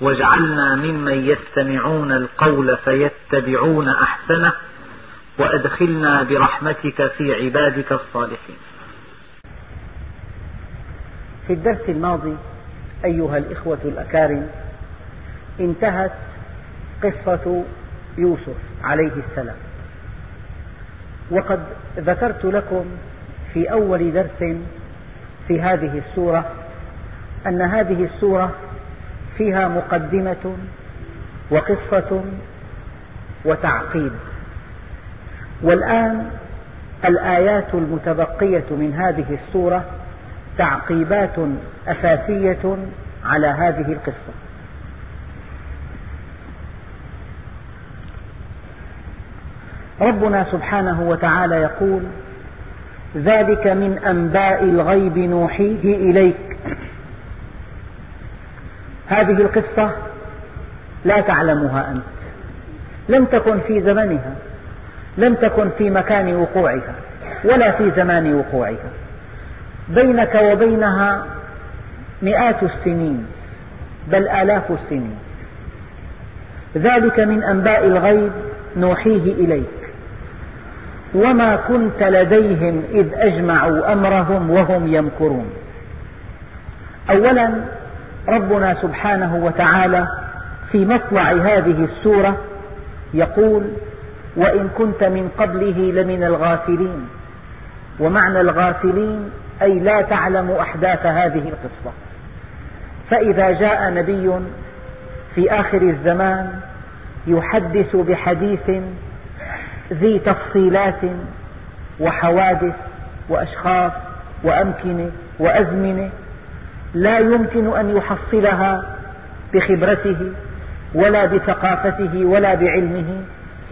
واجعلنا ممن يستمعون القول فيتبعون أحسنه وأدخلنا برحمتك في عبادك الصالحين. في الدرس الماضي أيها الإخوة الأكارم انتهت قصة يوسف عليه السلام. وقد ذكرت لكم في أول درس في هذه السورة أن هذه السورة فيها مقدمة وقصة وتعقيب والآن الآيات المتبقية من هذه السورة تعقيبات أساسية على هذه القصة. ربنا سبحانه وتعالى يقول ذلك من أنباء الغيب نوحيه إليك هذه القصة لا تعلمها أنت. لم تكن في زمنها لم تكن في مكان وقوعها ولا في زمان وقوعها. بينك وبينها مئات السنين بل آلاف السنين. ذلك من أنباء الغيب نوحيه إليك. وما كنت لديهم إذ أجمعوا أمرهم وهم يمكرون. أولا ربنا سبحانه وتعالى في مطلع هذه السورة يقول وإن كنت من قبله لمن الغافلين ومعنى الغافلين أي لا تعلم أحداث هذه القصة. فإذا جاء نبي في آخر الزمان يحدث بحديث ذي تفصيلات وحوادث وأشخاص وأمكنة وأزمنة لا يمكن أن يحصلها بخبرته ولا بثقافته ولا بعلمه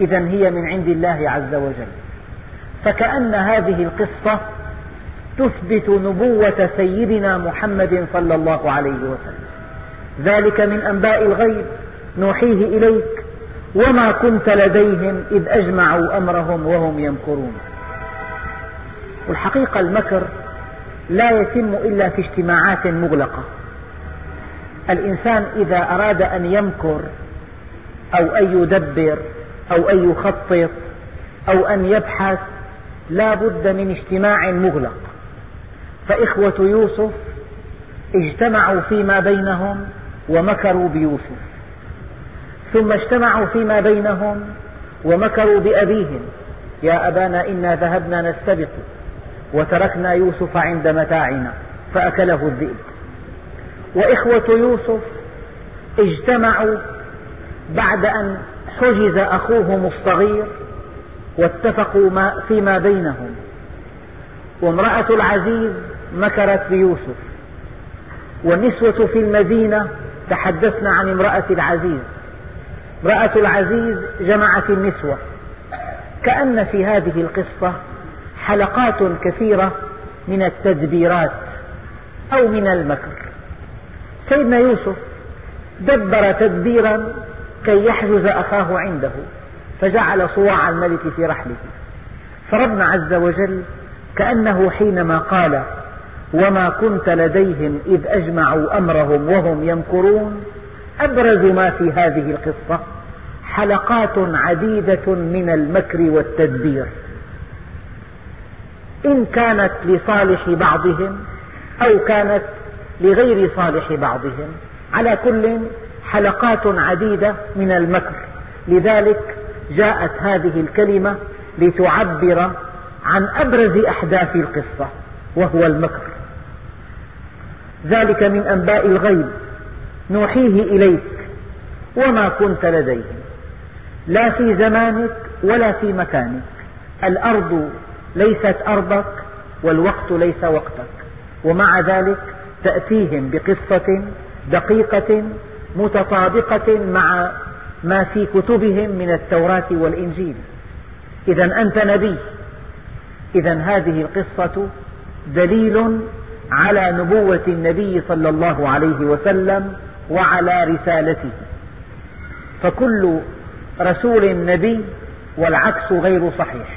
إذا هي من عند الله عز وجل. فكأن هذه القصة تثبت نبوة سيدنا محمد صلى الله عليه وسلم. ذلك من أنباء الغيب نوحيه إليك وما كنت لديهم إذ أجمعوا أمرهم وهم يمكرون. والحقيقة المكر لا يتم إلا في اجتماعات مغلقة. الإنسان إذا أراد أن يمكر أو أن يدبر أو أن يخطط أو أن يبحث لا بد من اجتماع مغلق. فإخوة يوسف اجتمعوا فيما بينهم ومكروا بيوسف. ثم اجتمعوا فيما بينهم ومكروا بأبيهم. يا أبانا إنا ذهبنا نستبق وتركنا يوسف عند متاعنا فأكله الذئب. وإخوة يوسف اجتمعوا بعد أن حجز أخوهم الصغير واتفقوا فيما بينهم. وامرأة العزيز مكرت بيوسف. والنسوة في المدينة تحدثن عن امرأة العزيز. امرأة العزيز جمعت النسوة. كأن في هذه القصة حلقات كثيرة من التدبيرات أو من المكر. سيدنا يوسف دبر تدبيرا كي يحجز أخاه عنده فجعل صواع الملك في رحله. فربنا عز وجل كأنه حينما قال وما كنت لديهم إذ أجمعوا أمرهم وهم يمكرون أبرز ما في هذه القصة حلقات عديدة من المكر والتدبير. إن كانت لصالح بعضهم أو كانت لغير صالح بعضهم. على كل حلقات عديدة من المكر. لذلك جاءت هذه الكلمة لتعبر عن أبرز أحداث القصة وهو المكر. ذلك من أنباء الغيب. نوحيه إليك وما كنت لديهم. لا في زمانك ولا في مكانك. الأرض ليست أرضك والوقت ليس وقتك. ومع ذلك تأتيهم بقصة دقيقة متطابقة مع ما في كتبهم من التوراة والإنجيل. إذا أنت نبي. إذا هذه القصة دليل على نبوة النبي صلى الله عليه وسلم وعلى رسالته. فكل رسول نبي والعكس غير صحيح.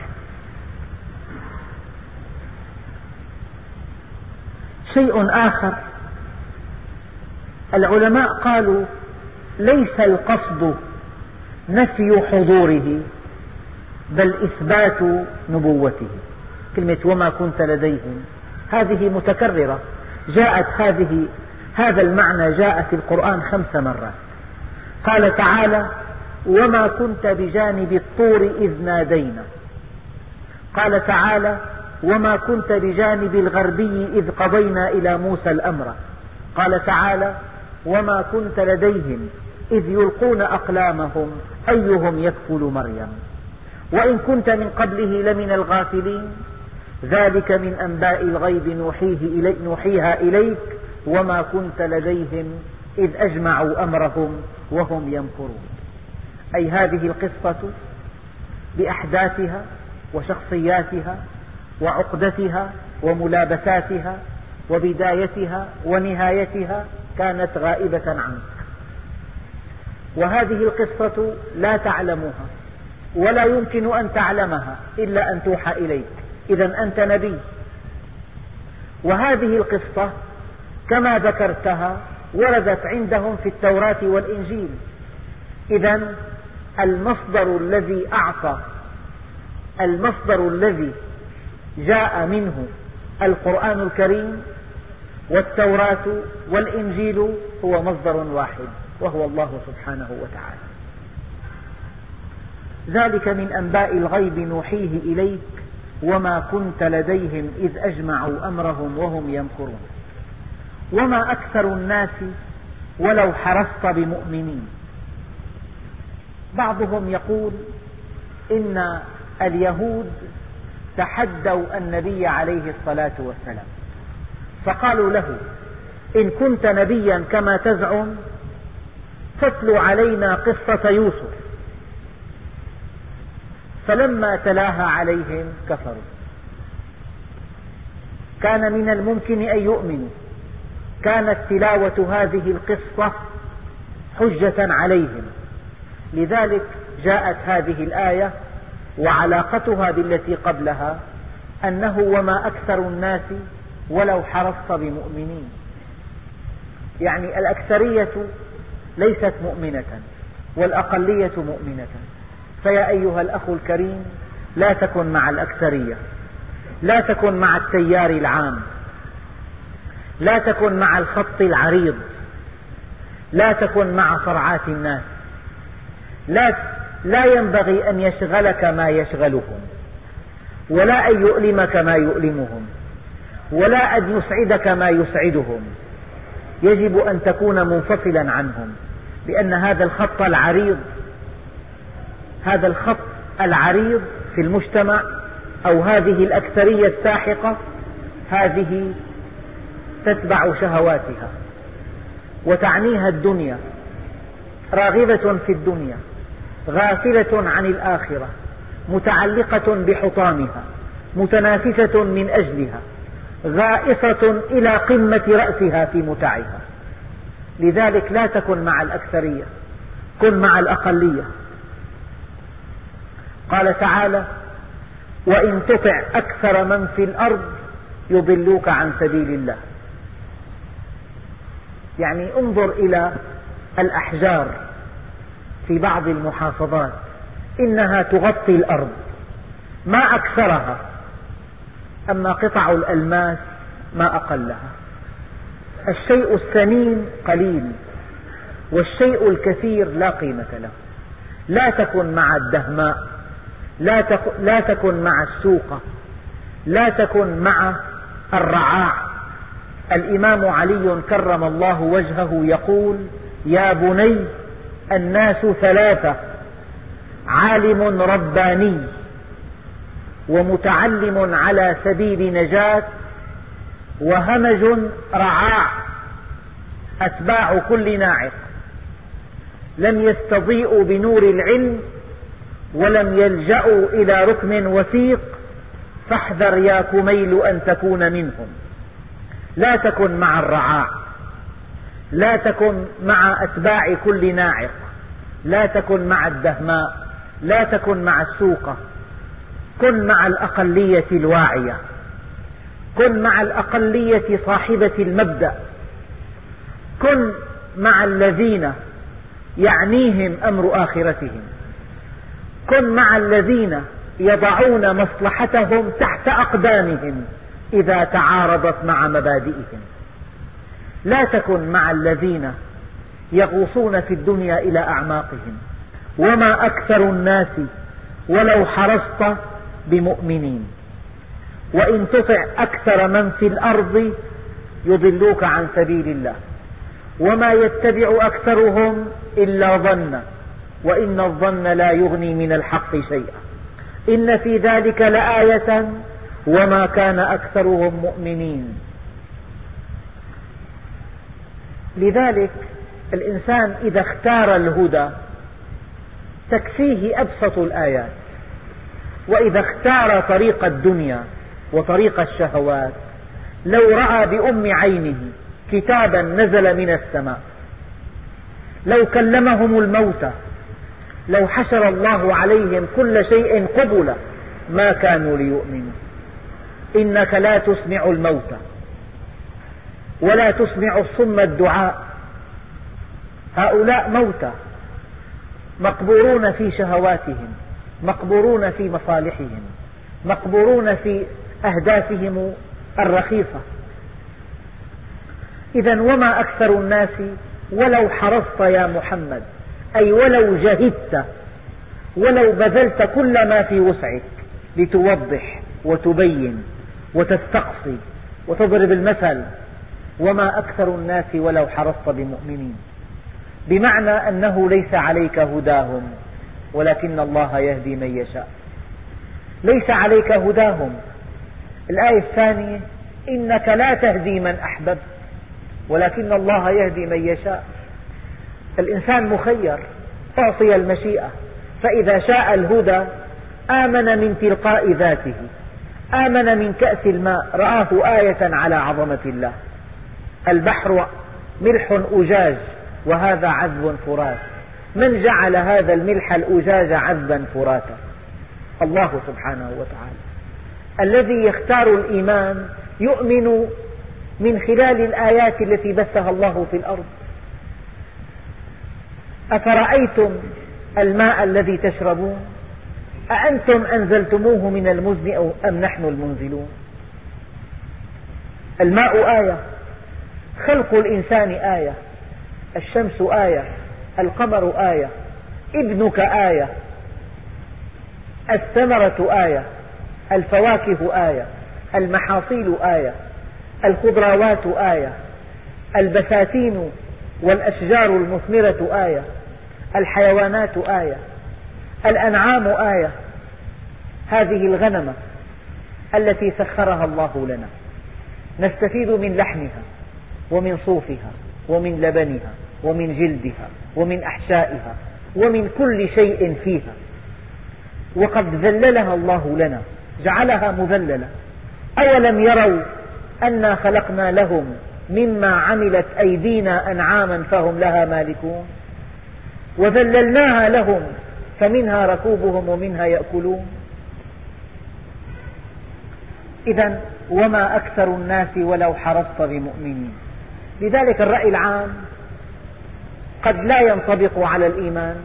شيء آخر. العلماء قالوا ليس القصد نفي حضوره بل إثبات نبوته. كلمة وما كنت لديهم. هذه متكررة. جاءت هذه هذا المعنى جاء في القرآن خمس مرات. قال تعالى وما كنت بجانب الطور إذ نادينا. قال تعالى وما كنت بجانب الغربي إذ قضينا إلى موسى الأمر. قال تعالى وما كنت لديهم إذ يلقون أقلامهم أيهم يكفل مريم. وإن كنت من قبله لمن الغافلين. ذلك من أنباء الغيب نوحيه إلي نوحيها إليك. وما كنت لديهم إذ أجمعوا أمرهم وهم يمكرون. أي هذه القصة بأحداثها وشخصياتها وعقدتها وملابساتها وبدايتها ونهايتها كانت غائبة عنك. وهذه القصة لا تعلمها ولا يمكن أن تعلمها إلا أن توحى إليك. إذا أنت نبي. وهذه القصة كما ذكرتها وردت عندهم في التوراة والإنجيل. إذا المصدر الذي أعطى المصدر الذي جاء منه القرآن الكريم والتوراة والإنجيل هو مصدر واحد وهو الله سبحانه وتعالى. ذلك من أنباء الغيب نوحيه إليك وما كنت لديهم إذ أجمعوا أمرهم وهم يمكرون. وما أكثر الناس ولو حرصت بمؤمنين. بعضهم يقول إن اليهود تحدوا النبي عليه الصلاة والسلام. فقالوا له إن كنت نبيا كما تزعم تتلو علينا قصة يوسف. فلما تلاها عليهم كفروا. كان من الممكن أن يؤمنوا. كانت تلاوة هذه القصة حجة عليهم. لذلك جاءت هذه الآية وعلاقتها بالتي قبلها أنه وما أكثر الناس ولو حرصت بمؤمنين. يعني الأكثرية ليست مؤمنة والأقلية مؤمنة. فيا أيها الأخ الكريم لا تكن مع الأكثرية لا تكن مع التيار العام لا تكن مع الخط العريض لا تكن مع صرعات الناس لا, لا ينبغي أن يشغلك ما يشغلهم ولا أن يؤلمك ما يؤلمهم ولا أن يسعدك ما يسعدهم. يجب أن تكون منفصلا عنهم لأن هذا الخط العريض هذا الخط العريض في المجتمع أو هذه الأكثرية الساحقة هذه تتبع شهواتها وتعنيها الدنيا راغبة في الدنيا. غافلة عن الآخرة متعلقة بحطامها متنافسة من أجلها غائصة إلى قمة رأسها في متعها. لذلك لا تكن مع الأكثرية كن مع الأقلية. قال تعالى وإن تطع أكثر من في الأرض يضلوك عن سبيل الله. يعني انظر إلى الأحجار. في بعض المحافظات إنها تغطي الأرض. ما أكثرها أما قطع الألماس ما أقلها. الشيء الثمين قليل والشيء الكثير لا قيمة له. لا تكن مع الدهماء لا تكن مع السوق لا تكن مع الرعاع. الإمام علي كرم الله وجهه يقول يا بني الناس ثلاثة. عالم رباني ومتعلم على سبيل نجاة وهمج رعاع. أتباع كل ناعق. لم يستضيئوا بنور العلم ولم يلجأوا إلى ركن وثيق. فاحذر يا كميل أن تكون منهم. لا تكن مع الرعاع. لا تكن مع أتباع كل ناعق لا تكن مع الدهماء لا تكن مع السوقة كن مع الأقلية الواعية كن مع الأقلية صاحبة المبدأ كن مع الذين يعنيهم أمر آخرتهم كن مع الذين يضعون مصلحتهم تحت أقدامهم إذا تعارضت مع مبادئهم. لا تكن مع الذين يغوصون في الدنيا إلى أعماقهم. وما أكثر الناس ولو حرصت بمؤمنين. وإن تطع أكثر من في الأرض يضلوك عن سبيل الله. وما يتبع أكثرهم إلا ظنا وإن الظن لا يغني من الحق شيئا. إن في ذلك لآية. وما كان أكثرهم مؤمنين. لذلك الإنسان إذا اختار الهدى تكفيه أبسط الآيات وإذا اختار طريق الدنيا وطريق الشهوات لو رأى بأم عينه كتابا نزل من السماء لو كلمهم الموتى لو حشر الله عليهم كل شيء قبلا ما كانوا ليؤمنوا. إنك لا تسمع الموتى ولا تسمع الصم الدعاء. هؤلاء موتى مقبورون في شهواتهم مقبورون في مصالحهم مقبورون في أهدافهم الرخيصة. إذا وما أكثر الناس ولو حرصت يا محمد أي ولو جهدت ولو بذلت كل ما في وسعك لتوضح وتبين وتستقصي وتضرب المثل وما أكثر الناس ولو حرصت بمؤمنين. بمعنى أنه ليس عليك هداهم ولكن الله يهدي من يشاء. ليس عليك هداهم. الآية الثانية إنك لا تهدي من أحببت ولكن الله يهدي من يشاء. الإنسان مخير أعطي المشيئة فإذا شاء الهدى آمن من تلقاء ذاته آمن من كأس الماء رآه آية على عظمة الله. البحر ملح أجاج وهذا عذب فرات. من جعل هذا الملح الأجاج عذبا فراتا؟ الله سبحانه وتعالى. الذي يختار الإيمان يؤمن من خلال الآيات التي بثها الله في الأرض. أفرأيتم الماء الذي تشربون؟ أأنتم أنزلتموه من المزن أم نحن المنزلون؟ الماء آية. خلق الإنسان آية الشمس آية القمر آية ابنك آية الثمرة آية الفواكه آية المحاصيل آية الخضروات آية البساتين والأشجار المثمرة آية الحيوانات آية الأنعام آية هذه الغنمة التي سخرها الله لنا. نستفيد من لحمها. ومن صوفها ومن لبنها ومن جلدها ومن أحشائها ومن كل شيء فيها. وقد ذللها الله لنا جعلها مذللة. أولم يروا أنا خلقنا لهم مما عملت أيدينا أنعاما فهم لها مالكون؟ وذللناها لهم فمنها ركوبهم ومنها يأكلون. إذا وما أكثر الناس ولو حرصت بمؤمنين. لذلك الرأي العام قد لا ينطبق على الإيمان.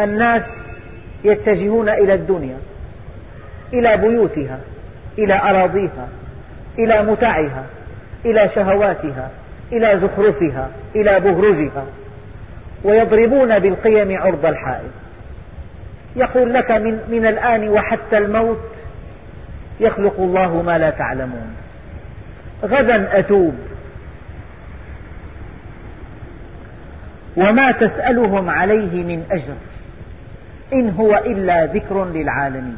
الناس يتجهون إلى الدنيا إلى بيوتها إلى أراضيها إلى متعها إلى شهواتها إلى زخرفها إلى بهرجها ويضربون بالقيم عرض الحائط يقول لك من, من الآن وحتى الموت يخلق الله ما لا تعلمون. غدا أتوب. وما تسألهم عليه من أجر. إن هو إلا ذكر للعالمين.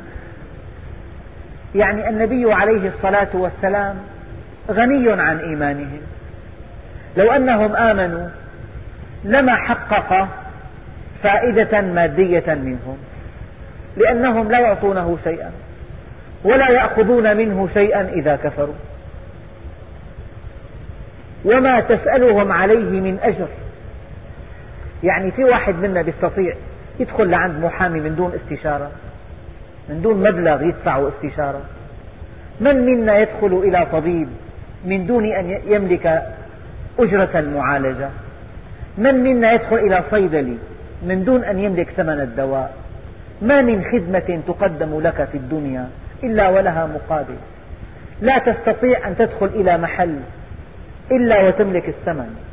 يعني النبي عليه الصلاة والسلام غني عن إيمانهم. لو أنهم آمنوا لما حقق فائدة مادية منهم. لأنهم لا يعطونه شيئا ولا يأخذون منه شيئا إذا كفروا. وما تسألهم عليه من أجر. يعني في واحد منا يستطيع يدخل لعند محامي من دون استشارة من دون مبلغ يدفعه استشارة. من منا يدخل إلى طبيب من دون أن يملك أجرة المعالجة؟ من منا يدخل إلى صيدلي من دون أن يملك ثمن الدواء؟ ما من خدمة تقدم لك في الدنيا إلا ولها مقابل. لا تستطيع أن تدخل إلى محل إلا وتملك الثمن.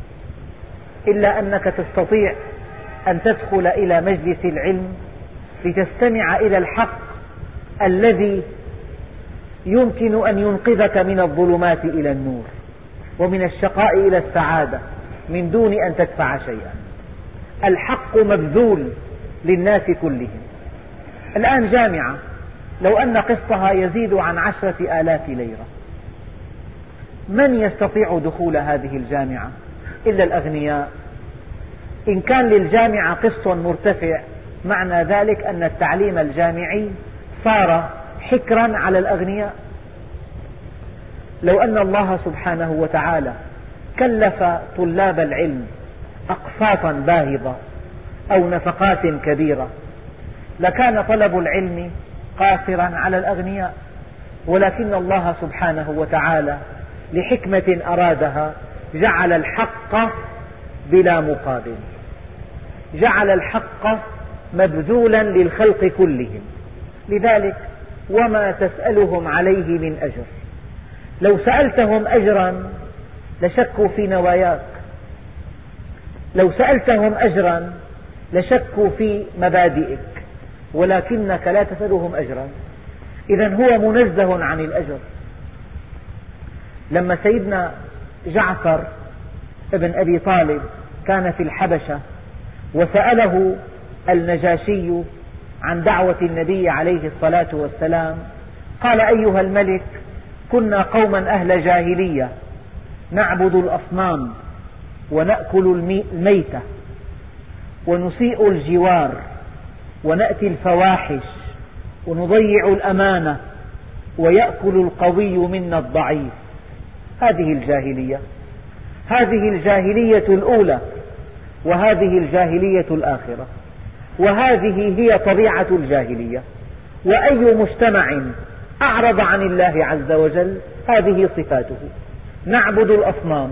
إلا أنك تستطيع أن تدخل إلى مجلس العلم لتستمع إلى الحق الذي يمكن أن ينقذك من الظلمات إلى النور ومن الشقاء إلى السعادة من دون أن تدفع شيئا. الحق مبذول للناس كلهم. الآن جامعة لو أن قسطها يزيد عن عشرة آلاف ليرة من يستطيع دخول هذه الجامعة؟ إلا الأغنياء. إن كان للجامعة قسط مرتفع معنى ذلك أن التعليم الجامعي صار حكرا على الأغنياء. لو أن الله سبحانه وتعالى كلف طلاب العلم أقساطا باهظة أو نفقات كبيرة لكان طلب العلم قاصرا على الأغنياء. ولكن الله سبحانه وتعالى لحكمة أرادها جعل الحق بلا مقابل. جعل الحق مبذولا للخلق كلهم. لذلك وما تسألهم عليه من أجر. لو سألتهم أجرا لشكوا في نواياك. لو سألتهم أجرا لشكوا في مبادئك. ولكنك لا تسألهم أجرا. إذا هو منزه عن الأجر. لما سيدنا جعفر ابن أبي طالب كان في الحبشة وسأله النجاشي عن دعوة النبي عليه الصلاة والسلام قال أيها الملك كنا قوما أهل جاهلية نعبد الأصنام ونأكل الميتة ونسيء الجوار ونأتي الفواحش ونضيع الأمانة ويأكل القوي منا الضعيف. هذه الجاهلية. هذه الجاهلية الأولى وهذه الجاهلية الآخرة. وهذه هي طبيعة الجاهلية. وأي مجتمع أعرض عن الله عز وجل هذه صفاته. نعبد الأصنام.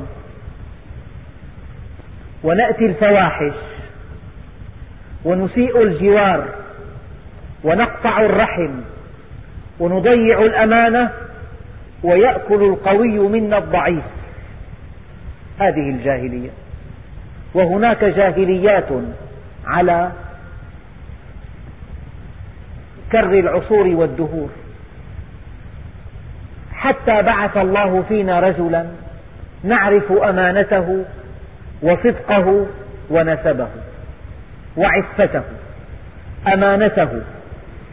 ونأتي الفواحش. ونسيء الجوار. ونقطع الرحم. ونضيع الأمانة. ويأكل القوي منا الضعيف. هذه الجاهلية. وهناك جاهليات على كر العصور والدهور. حتى بعث الله فينا رجلا نعرف أمانته وصدقه ونسبه وعفته. أمانته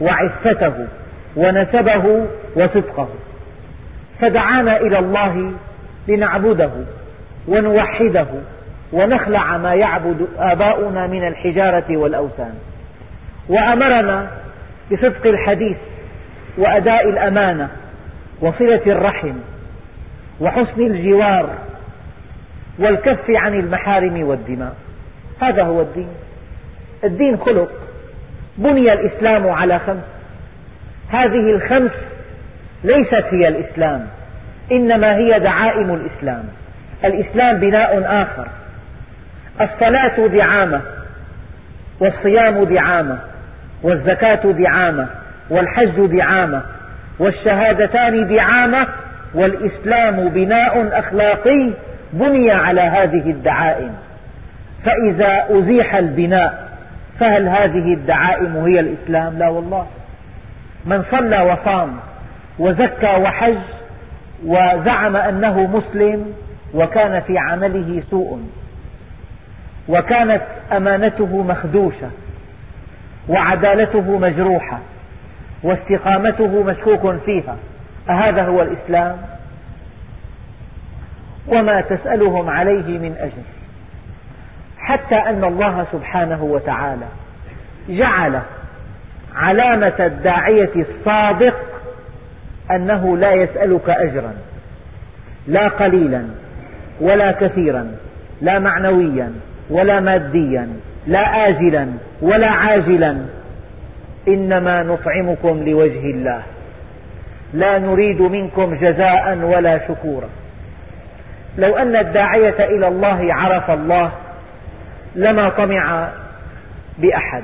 وعفته ونسبه وصدقه. فدعانا إلى الله لنعبده ونوحده ونخلع ما يعبد آباؤنا من الحجارة والأوثان. وأمرنا بصدق الحديث وأداء الأمانة وصلة الرحم وحسن الجوار والكف عن المحارم والدماء. هذا هو الدين. الدين خلق. بني الإسلام على خمس. هذه الخمس ليست هي الإسلام إنما هي دعائم الإسلام. الإسلام بناء آخر. الصلاة دعامة والصيام دعامة والزكاة دعامة والحج دعامة والشهادتان دعامة والإسلام بناء أخلاقي بني على هذه الدعائم. فإذا أزيح البناء فهل هذه الدعائم هي الإسلام؟ لا والله. من صلى وصام وزكى وحج وزعم أنه مسلم وكان في عمله سوء وكانت أمانته مخدوشة وعدالته مجروحة واستقامته مشكوك فيها. أهذا هو الإسلام؟ وما تسألهم عليه من أجر حتى أن الله سبحانه وتعالى جعل علامة الداعية الصادق أنه لا يسألك أجرا لا قليلا ولا كثيرا لا معنويا ولا ماديا لا آجلا ولا عاجلا. إنما نطعمكم لوجه الله. لا نريد منكم جزاء ولا شكورا. لو أن الداعية إلى الله عرف الله لما طمع بأحد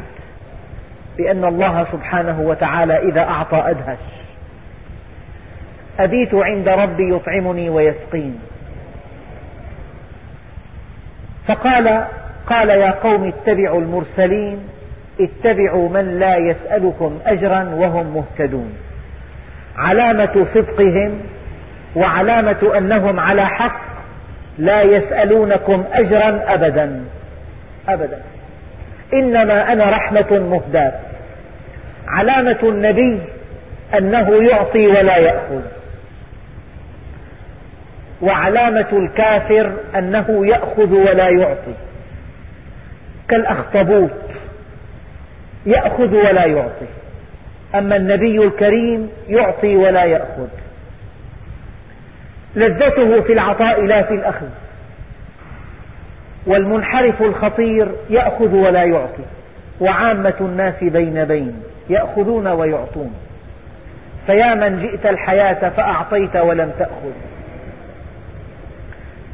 لأن الله سبحانه وتعالى إذا أعطى أدهش. أبيت عند ربي يطعمني ويسقين فقال قال يا قوم اتبعوا المرسلين اتبعوا من لا يسألكم أجرا وهم مهتدون. علامة صدقهم وعلامة أنهم على حق لا يسألونكم أجرا أبدا. أبدا. إنما أنا رحمة مهداة علامة النبي أنه يعطي ولا يأخذ. وعلامة الكافر أنه يأخذ ولا يعطي. كالأخطبوط يأخذ ولا يعطي. أما النبي الكريم يعطي ولا يأخذ. لذته في العطاء لا في الأخذ. والمنحرف الخطير يأخذ ولا يعطي. وعامة الناس بين بين يأخذون ويعطون. فيا من جئت الحياة فأعطيت ولم تأخذ.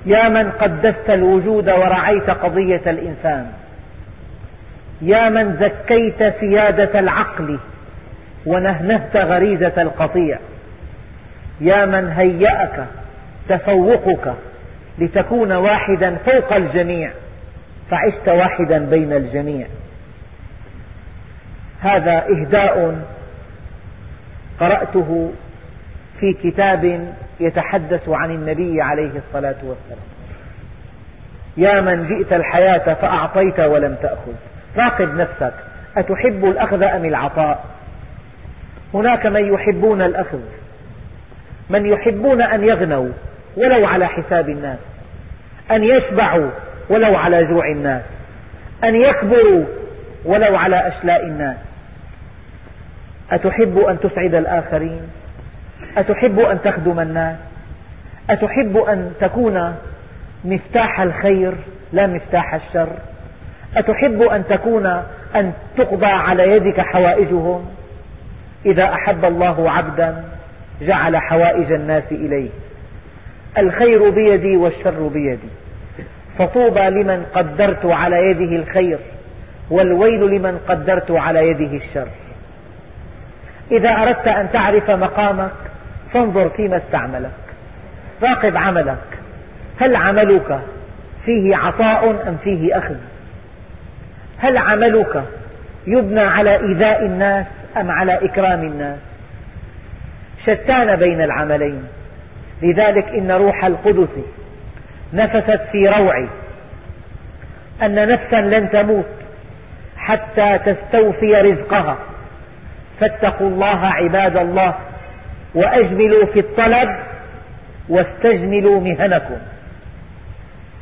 يا من قدست الوجود ورعيت قضية الإنسان. يا من زكيت سيادة العقل ونهنهت غريزة القطيع. يا من هيأك تفوقك لتكون واحدا فوق الجميع فعشت واحدا بين الجميع. هذا إهداء قرأته في كتاب يتحدث عن النبي عليه الصلاة والسلام. يا من جئت الحياة فأعطيت ولم تأخذ. راقب نفسك. أتحب الأخذ أم العطاء؟ هناك من يحبون الأخذ. من يحبون أن يغنوا ولو على حساب الناس. أن يشبعوا ولو على جوع الناس. أن يكبروا ولو على أشلاء الناس. أتحب أن تسعد الآخرين؟ أتحب أن تخدم الناس؟ أتحب أن تكون مفتاح الخير لا مفتاح الشر؟ أتحب أن تكون أن تقضى على يدك حوائجهم؟ إذا أحب الله عبدا جعل حوائج الناس إليه. الخير بيدي والشر بيدي. فطوبى لمن قدرت على يده الخير والويل لمن قدرت على يده الشر. إذا أردت أن تعرف مقامك فانظر فيما استعملك. راقب عملك. هل عملك فيه عطاء أم فيه أخذ؟ هل عملك يبنى على إيذاء الناس أم على إكرام الناس؟ شتان بين العملين. لذلك إن روح القدس نفست في روعي. أن نفسا لن تموت حتى تستوفي رزقها. فاتقوا الله عباد الله. وأجملوا في الطلب واستجملوا مهنكم.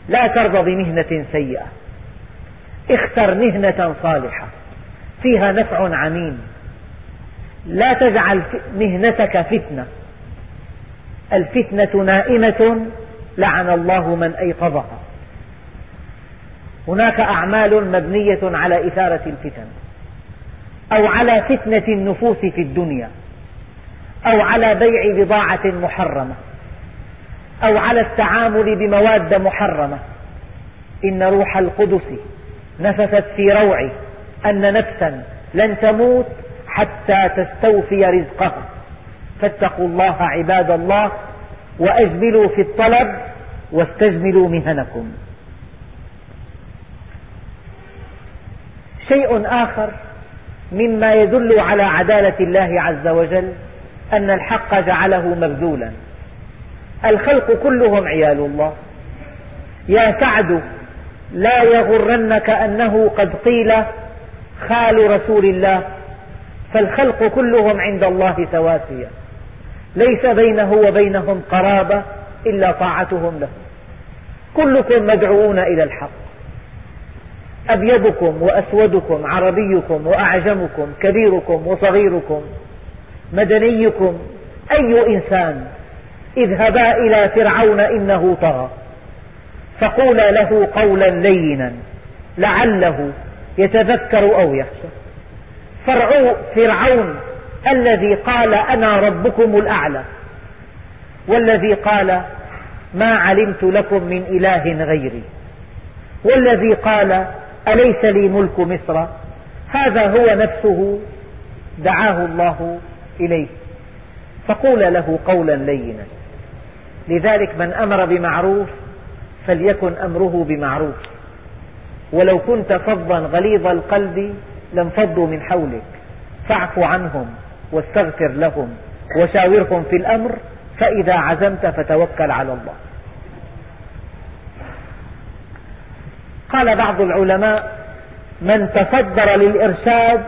لا ترضى بمهنة سيئة. اختر مهنة صالحة فيها نفع عميم. لا تجعل مهنتك فتنة. الفتنة نائمة لعن الله من أيقظها. هناك أعمال مبنية على إثارة الفتن أو على فتنة النفوس في الدنيا. أو على بيع بضاعة محرمة أو على التعامل بمواد محرمة. إن روح القدس نفثت في روعي أن نفسا لن تموت حتى تستوفي رزقها فاتقوا الله عباد الله وأجملوا في الطلب واستجملوا مهنكم. شيء آخر مما يدل على عدالة الله عز وجل أن الحق جعله مبذولا. الخلق كلهم عيال الله. يا سعد لا يغرنك أنه قد قيل خال رسول الله. فالخلق كلهم عند الله سواسية. ليس بينه وبينهم قرابة إلا طاعتهم له. كلكم مدعوون إلى الحق. أبيضكم وأسودكم عربيكم وأعجمكم كبيركم وصغيركم. مدنيكم أي إنسان اذهبا إلى فرعون إنه طغى. فقولا له قولا لينا لعله يتذكر أو يخشى. فرعون الذي قال أنا ربكم الأعلى والذي قال ما علمت لكم من إله غيري والذي قال أليس لي ملك مصر؟ هذا هو نفسه دعاه الله إليه. فقول له قولا لينا. لذلك من أمر بمعروف فليكن أمره بمعروف. ولو كنت فظا غليظ القلب لانفضوا من حولك. فاعف عنهم واستغفر لهم وشاورهم في الأمر فإذا عزمت فتوكل على الله. قال بعض العلماء من تصدر للإرشاد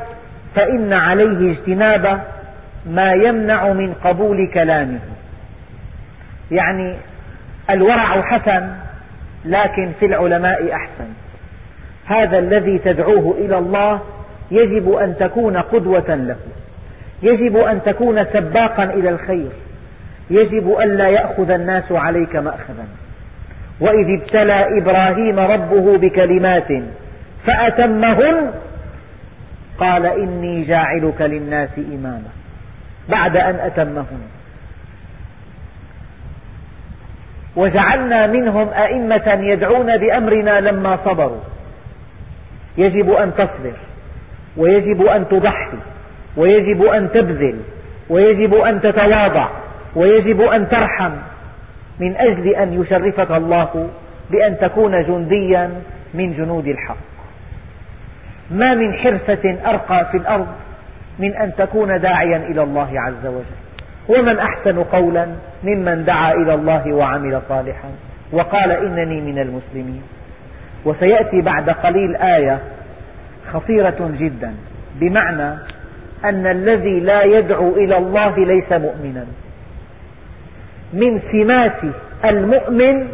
فإن عليه اجتناب ما يمنع من قبول كلامه. يعني الورع حسن لكن في العلماء أحسن. هذا الذي تدعوه إلى الله يجب أن تكون قدوة له. يجب أن تكون سباقا إلى الخير. يجب ألا يأخذ الناس عليك مأخذا. وإذ ابتلى إبراهيم ربه بكلمات فأتمهن قال إني جاعلك للناس إماما. بعد أن أتمهن وجعلنا منهم أئمة يدعون بأمرنا لما صبروا. يجب أن تصبر ويجب أن تضحي ويجب أن تبذل ويجب أن تتواضع ويجب أن ترحم. من أجل أن يشرفك الله بأن تكون جنديا من جنود الحق. ما من حرفة أرقى في الأرض من أن تكون داعيا إلى الله عز وجل. ومن أحسن قولا ممن دعا إلى الله وعمل صالحا. وقال إنني من المسلمين. وسيأتي بعد قليل آية خطيرة جدا بمعنى أن الذي لا يدعو إلى الله ليس مؤمنا. من سمات المؤمن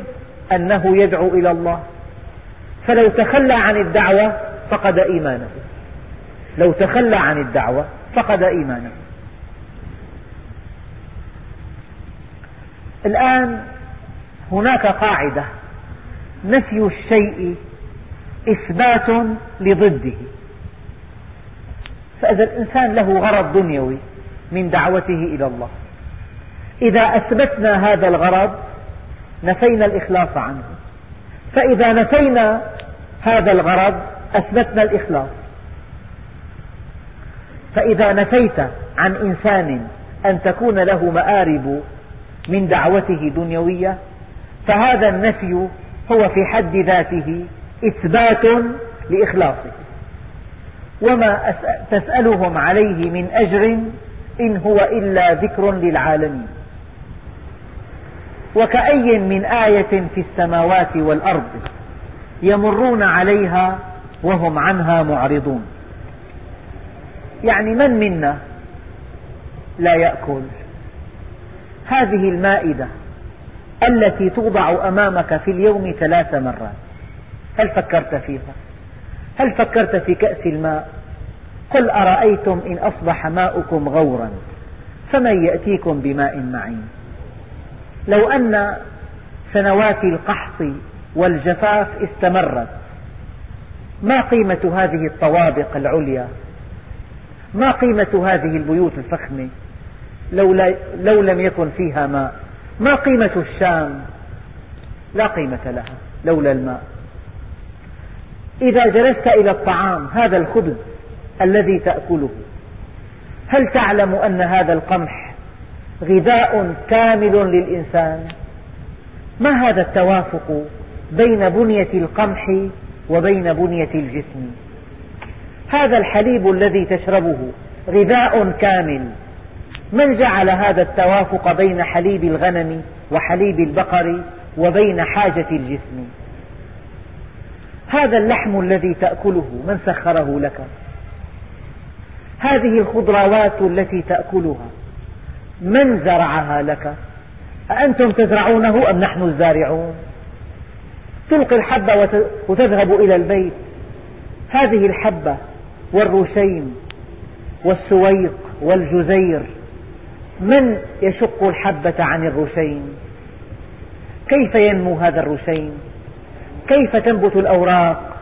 أنه يدعو إلى الله. فلو تخلى عن الدعوة فقد إيمانه. لو تخلى عن الدعوة فقد إيمانه. الآن هناك قاعدة نفي الشيء إثبات لضده. فإذا الإنسان له غرض دنيوي من دعوته إلى الله. إذا أثبتنا هذا الغرض نفينا الإخلاص عنه. فإذا نفينا هذا الغرض أثبتنا الإخلاص. فإذا نفيت عن إنسان أن تكون له مآرب من دعوته دنيوية فهذا النفي هو في حد ذاته إثبات لإخلاصه. وما تسألهم عليه من أجر إن هو إلا ذكر للعالمين. وكأي من آية في السماوات والأرض يمرون عليها وهم عنها معرضون. يعني من منا لا يأكل؟ هذه المائدة التي توضع أمامك في اليوم ثلاث مرات هل فكرت فيها؟ هل فكرت في كأس الماء؟ قل أرأيتم إن أصبح ماؤكم غورا فمن يأتيكم بماء معين؟ لو أن سنوات القحط والجفاف استمرت ما قيمة هذه الطوابق العليا ما قيمة هذه البيوت الفخمة لو, لو لم يكن فيها ماء؟ ما قيمة الشام؟ لا قيمة لها لولا الماء. إذا جلست إلى الطعام هذا الخبز الذي تأكله هل تعلم أن هذا القمح غذاء كامل للإنسان؟ ما هذا التوافق بين بنية القمح وبين بنية الجسم؟ هذا الحليب الذي تشربه غذاء كامل. من جعل هذا التوافق بين حليب الغنم وحليب البقر وبين حاجة الجسم؟ هذا اللحم الذي تأكله من سخره لك؟ هذه الخضروات التي تأكلها من زرعها لك؟ أأنتم تزرعونه أم نحن الزارعون؟ تلقي الحبة وتذهب إلى البيت. هذه الحبة والرشيم والسويق والجزير من يشق الحبة عن الرشيم كيف ينمو هذا الرشيم كيف تنبت الأوراق؟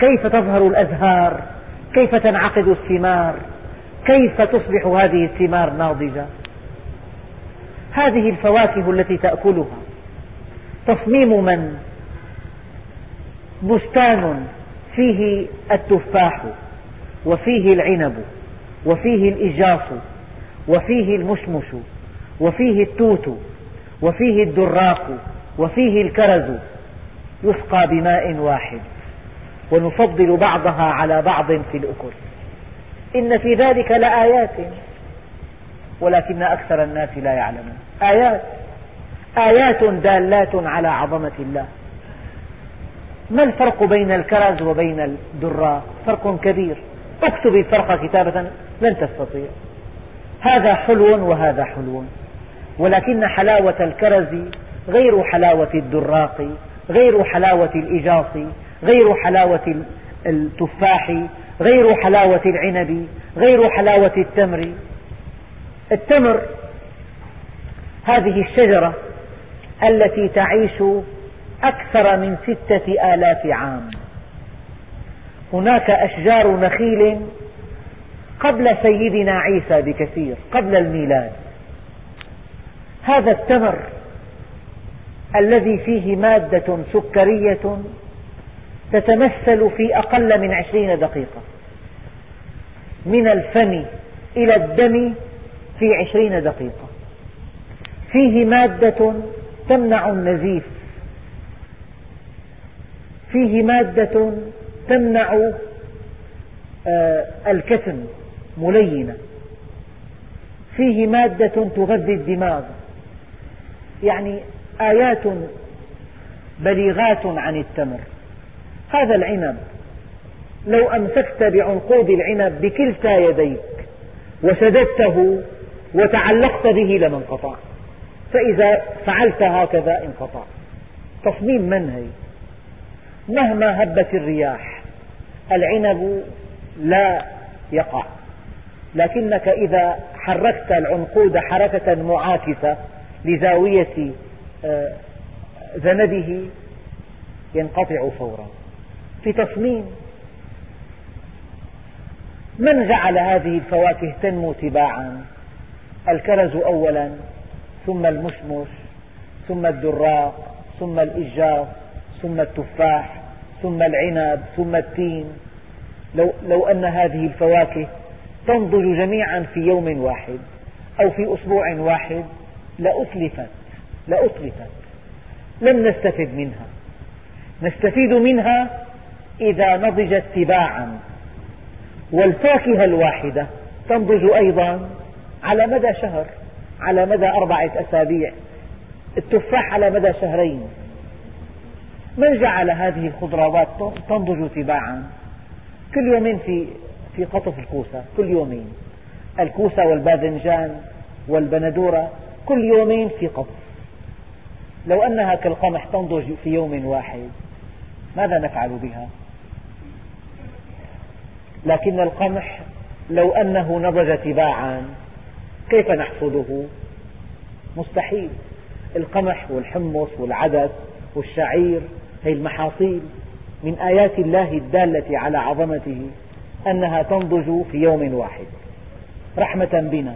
كيف تظهر الأزهار؟ كيف تنعقد الثمار؟ كيف تصبح هذه الثمار ناضجة؟ هذه الفواكه التي تأكلها. تصميم من؟ بستان فيه التفاح. وفيه العنب وفيه الإجاص وفيه المشمش وفيه التوت وفيه الدراق وفيه الكرز. يسقى بماء واحد. ونفضل بعضها على بعض في الأكل. إن في ذلك لآيات. ولكن أكثر الناس لا يعلمون. آيات. آيات دالات على عظمة الله. ما الفرق بين الكرز وبين الدراق؟ فرق كبير. اكتب الفرق كتابة لن تستطيع. هذا حلو وهذا حلو. ولكن حلاوة الكرز غير حلاوة الدراق غير حلاوة الإجاص غير حلاوة التفاح غير حلاوة العنب غير حلاوة التمر. التمر هذه الشجرة التي تعيش أكثر من ستة آلاف عام. هناك أشجار نخيل قبل سيدنا عيسى بكثير قبل الميلاد. هذا التمر الذي فيه مادة سكرية تتمثل في أقل من عشرين دقيقة. من الفم إلى الدم في عشرين دقيقة. فيه مادة تمنع النزيف. فيه مادة تمنع آه، الكتم ملينة. فيه مادة تغذي الدماغ. يعني آيات بليغات عن التمر. هذا العنب. لو أمسكت بعنقود العنب بكلتا يديك وشددته وتعلقت به لما انقطع. فإذا فعلت هكذا انقطع. تصميم منهي مهما هبت الرياح. العنب لا يقع. لكنك إذا حركت العنقود حركة معاكسة لزاوية آه، ذنبه ينقطع فورا. في تصميم من جعل هذه الفواكه تنمو تباعا؟ الكرز أولا ثم المشمش ثم الدراق ثم الإجاف ثم التفاح. ثم العنب ثم التين. لو, لو أن هذه الفواكه تنضج جميعا في يوم واحد أو في أسبوع واحد لأتلفت لأتلفت. لم نستفد منها. نستفيد منها إذا نضجت تباعا. والفاكهة الواحدة تنضج أيضا على مدى شهر على مدى أربعة أسابيع. التفاح على مدى شهرين. من جعل هذه الخضروات تنضج تباعا؟ كل يومين في في قطف الكوسة كل يومين. الكوسة والباذنجان والبندورة كل يومين في قطف. لو أنها كالقمح تنضج في يوم واحد ماذا نفعل بها؟ لكن القمح لو أنه نضج تباعا كيف نحصده؟ مستحيل. القمح والحمص والعدس والشعير هي المحاصيل من آيات الله الدالة على عظمته أنها تنضج في يوم واحد. رحمة بنا.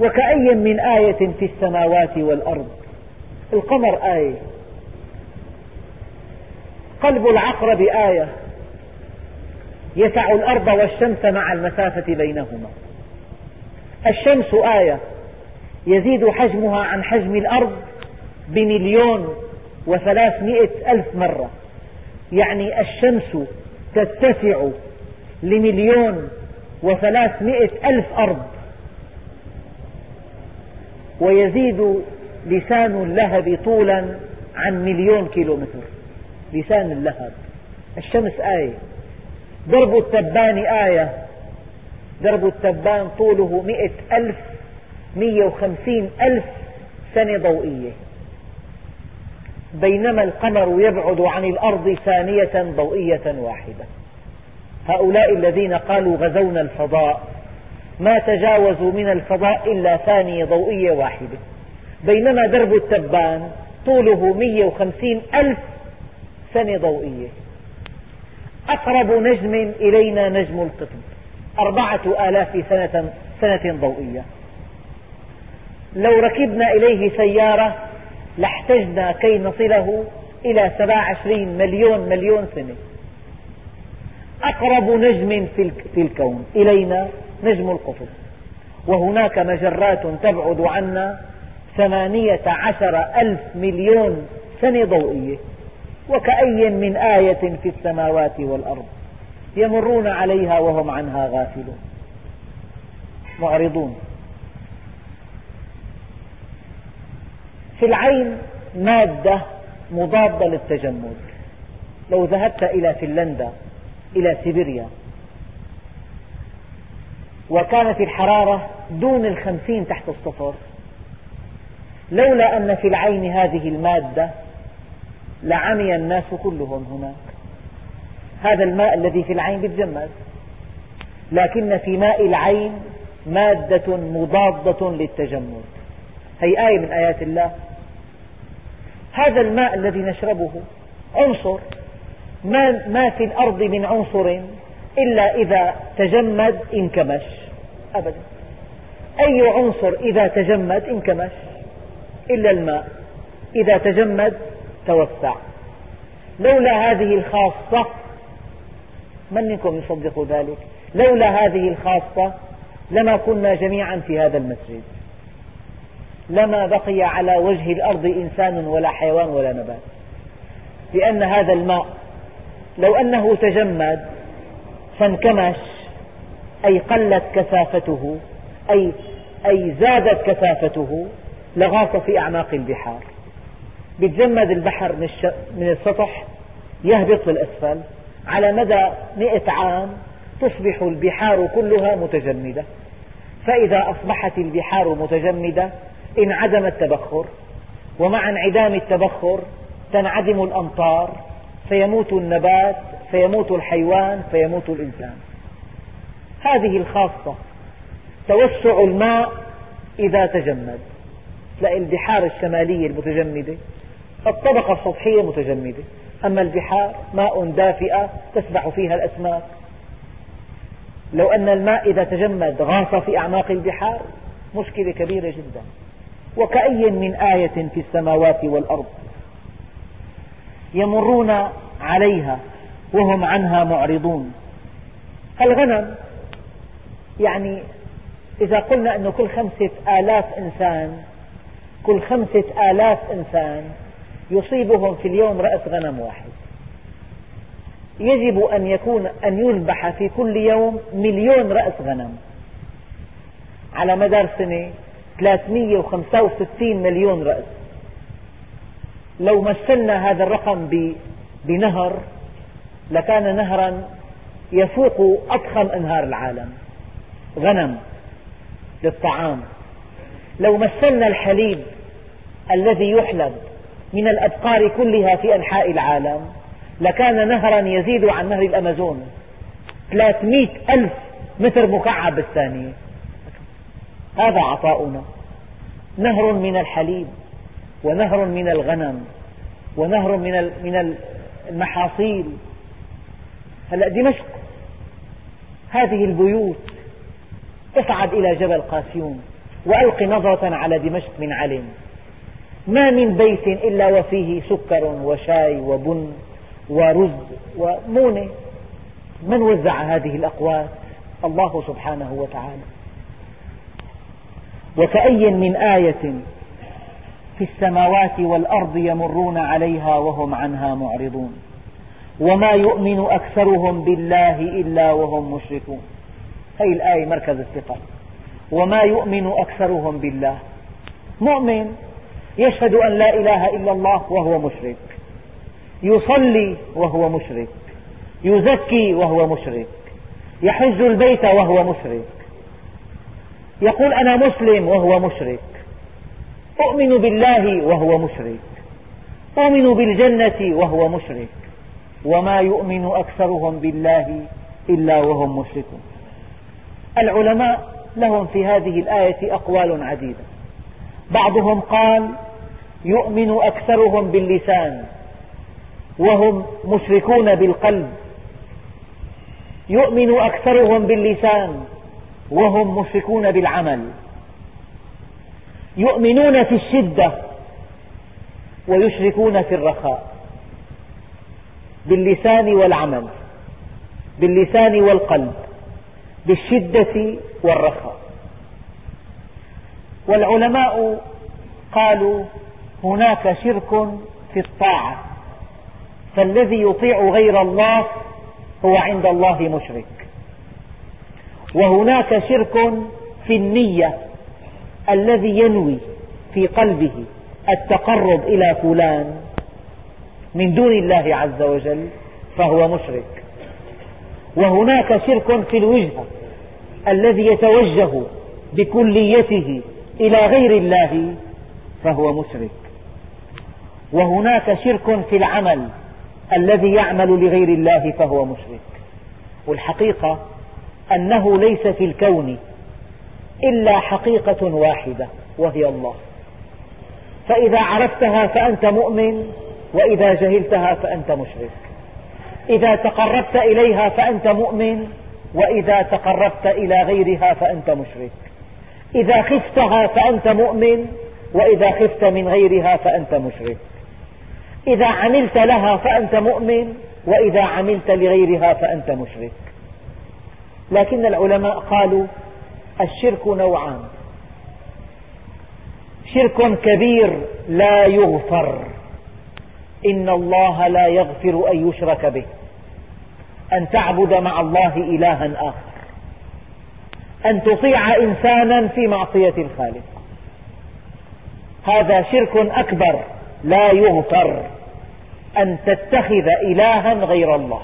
وكأي من آية في السماوات والأرض. القمر آية. قلب العقرب آية يسع الأرض والشمس مع المسافة بينهما. الشمس آية. يزيد حجمها عن حجم الأرض بمليون وثلاثمئة ألف مرة. يعني الشمس تتسع لمليون وثلاثمئة ألف أرض. ويزيد لسان اللهب طولا عن مليون كيلومتر. لسان اللهب. الشمس آية. درب التبان آية. درب التبان طوله مئة ألف مئة وخمسين ألف سنة ضوئية. بينما القمر يبعد عن الأرض ثانية ضوئية واحدة. هؤلاء الذين قالوا غزونا الفضاء ما تجاوزوا من الفضاء إلا ثانية ضوئية واحدة. بينما درب التبان طوله 150 ألف سنة ضوئية. أقرب نجم إلينا نجم القطب أربعة آلاف سنة, سنة ضوئية. لو ركبنا إليه سيارة لاحتجنا كي نصله إلى 27 مليون مليون سنة. أقرب نجم في الكون. إلينا نجم القطب. وهناك مجرات تبعد عنا ثمانية عشر ألف مليون سنة ضوئية. وكأي من آية في السماوات والأرض يمرون عليها وهم عنها غافلون. معرضون. في العين مادة مضادة للتجمد. لو ذهبت إلى فنلندا إلى سيبيريا وكانت الحرارة دون الخمسين تحت الصفر لولا أن في العين هذه المادة لعمي الناس كلهم هناك. هذا الماء الذي في العين يتجمد لكن في ماء العين مادة مضادة للتجمد. هي آية من آيات الله. هذا الماء الذي نشربه. عنصر. ما, ما في الأرض من عنصر إلا إذا تجمد انكمش. أبدا. أي عنصر إذا تجمد انكمش؟ إلا الماء. إذا تجمد توسع. لولا هذه الخاصة من منكم يصدق ذلك؟ لولا هذه الخاصة لما كنا جميعا في هذا المسجد. لما بقي على وجه الأرض إنسان ولا حيوان ولا نبات. لأن هذا الماء لو أنه تجمد فانكمش أي قلت كثافته أي, أي زادت كثافته لغاص في أعماق البحار. يتجمد البحر من السطح يهبط في الأسفل. على مدى مئة عام تصبح البحار كلها متجمدة. فإذا أصبحت البحار متجمدة انعدم التبخر ومع انعدام التبخر تنعدم الأمطار فيموت النبات فيموت الحيوان فيموت الإنسان. هذه الخاصة توسع الماء إذا تجمد. تلاقي البحار الشمالية المتجمدة الطبقة السطحية متجمدة. أما البحار ماء دافئة تسبح فيها الأسماك. لو أن الماء إذا تجمد غاص في أعماق البحار مشكلة كبيرة جدا. وكأي من آية في السماوات والأرض يمرون عليها وهم عنها معرضون. الغنم يعني إذا قلنا أن كل خمسة آلاف إنسان كل خمسة آلاف إنسان يصيبهم في اليوم رأس غنم واحد. يجب أن يكون أن يذبح في كل يوم مليون رأس غنم على مدار سنة 365 مليون رأس. لو مثلنا هذا الرقم بنهر لكان نهرا يفوق أضخم أنهار العالم. غنم للطعام. لو مثلنا الحليب الذي يحلب من الأبقار كلها في أنحاء العالم لكان نهرا يزيد عن نهر الأمازون 300 ألف متر مكعب بالثانية. هذا عطاؤنا. نهر من الحليب ونهر من الغنم ونهر من من المحاصيل. هلأ دمشق هذه البيوت اصعد إلى جبل قاسيون. وألق نظرة على دمشق من علم. ما من بيت إلا وفيه سكر وشاي وبن ورز ومونة. من وزع هذه الأقوات الله سبحانه وتعالى. وكأي من آية في السماوات والأرض يمرون عليها وهم عنها معرضون. وما يؤمن أكثرهم بالله إلا وهم مشركون. هذه الآية مركز الثقة. وما يؤمن أكثرهم بالله. مؤمن يشهد أن لا إله إلا الله وهو مشرك. يصلي وهو مشرك. يزكي وهو مشرك. يحج البيت وهو مشرك. يقول أنا مسلم وهو مشرك. أؤمن بالله وهو مشرك. أؤمن بالجنة وهو مشرك. وما يؤمن أكثرهم بالله إلا وهم مشركون. العلماء لهم في هذه الآية أقوال عديدة. بعضهم قال يؤمن أكثرهم باللسان وهم مشركون بالقلب. يؤمن أكثرهم باللسان وهم مشركون بالعمل. يؤمنون في الشدة ويشركون في الرخاء. باللسان والعمل باللسان والقلب بالشدة والرخاء. والعلماء قالوا هناك شرك في الطاعة فالذي يطيع غير الله هو عند الله مشرك. وهناك شرك في النية الذي ينوي في قلبه التقرب إلى فلان من دون الله عز وجل فهو مشرك. وهناك شرك في الوجهة الذي يتوجه بكليته إلى غير الله فهو مشرك. وهناك شرك في العمل الذي يعمل لغير الله فهو مشرك. والحقيقة أنه ليس في الكون إلا حقيقة واحدة وهي الله. فإذا عرفتها فأنت مؤمن وإذا جهلتها فأنت مشرك. إذا تقربت إليها فأنت مؤمن وإذا تقربت إلى غيرها فأنت مشرك. إذا خفتها فأنت مؤمن وإذا خفت من غيرها فأنت مشرك. إذا عملت لها فأنت مؤمن وإذا عملت لغيرها فأنت مشرك. لكن العلماء قالوا الشرك نوعان. شرك كبير لا يغفر. إن الله لا يغفر أن يشرك به. أن تعبد مع الله إلها آخر. أن تطيع إنسانا في معصية الخالق. هذا شرك أكبر لا يغفر. أن تتخذ إلها غير الله.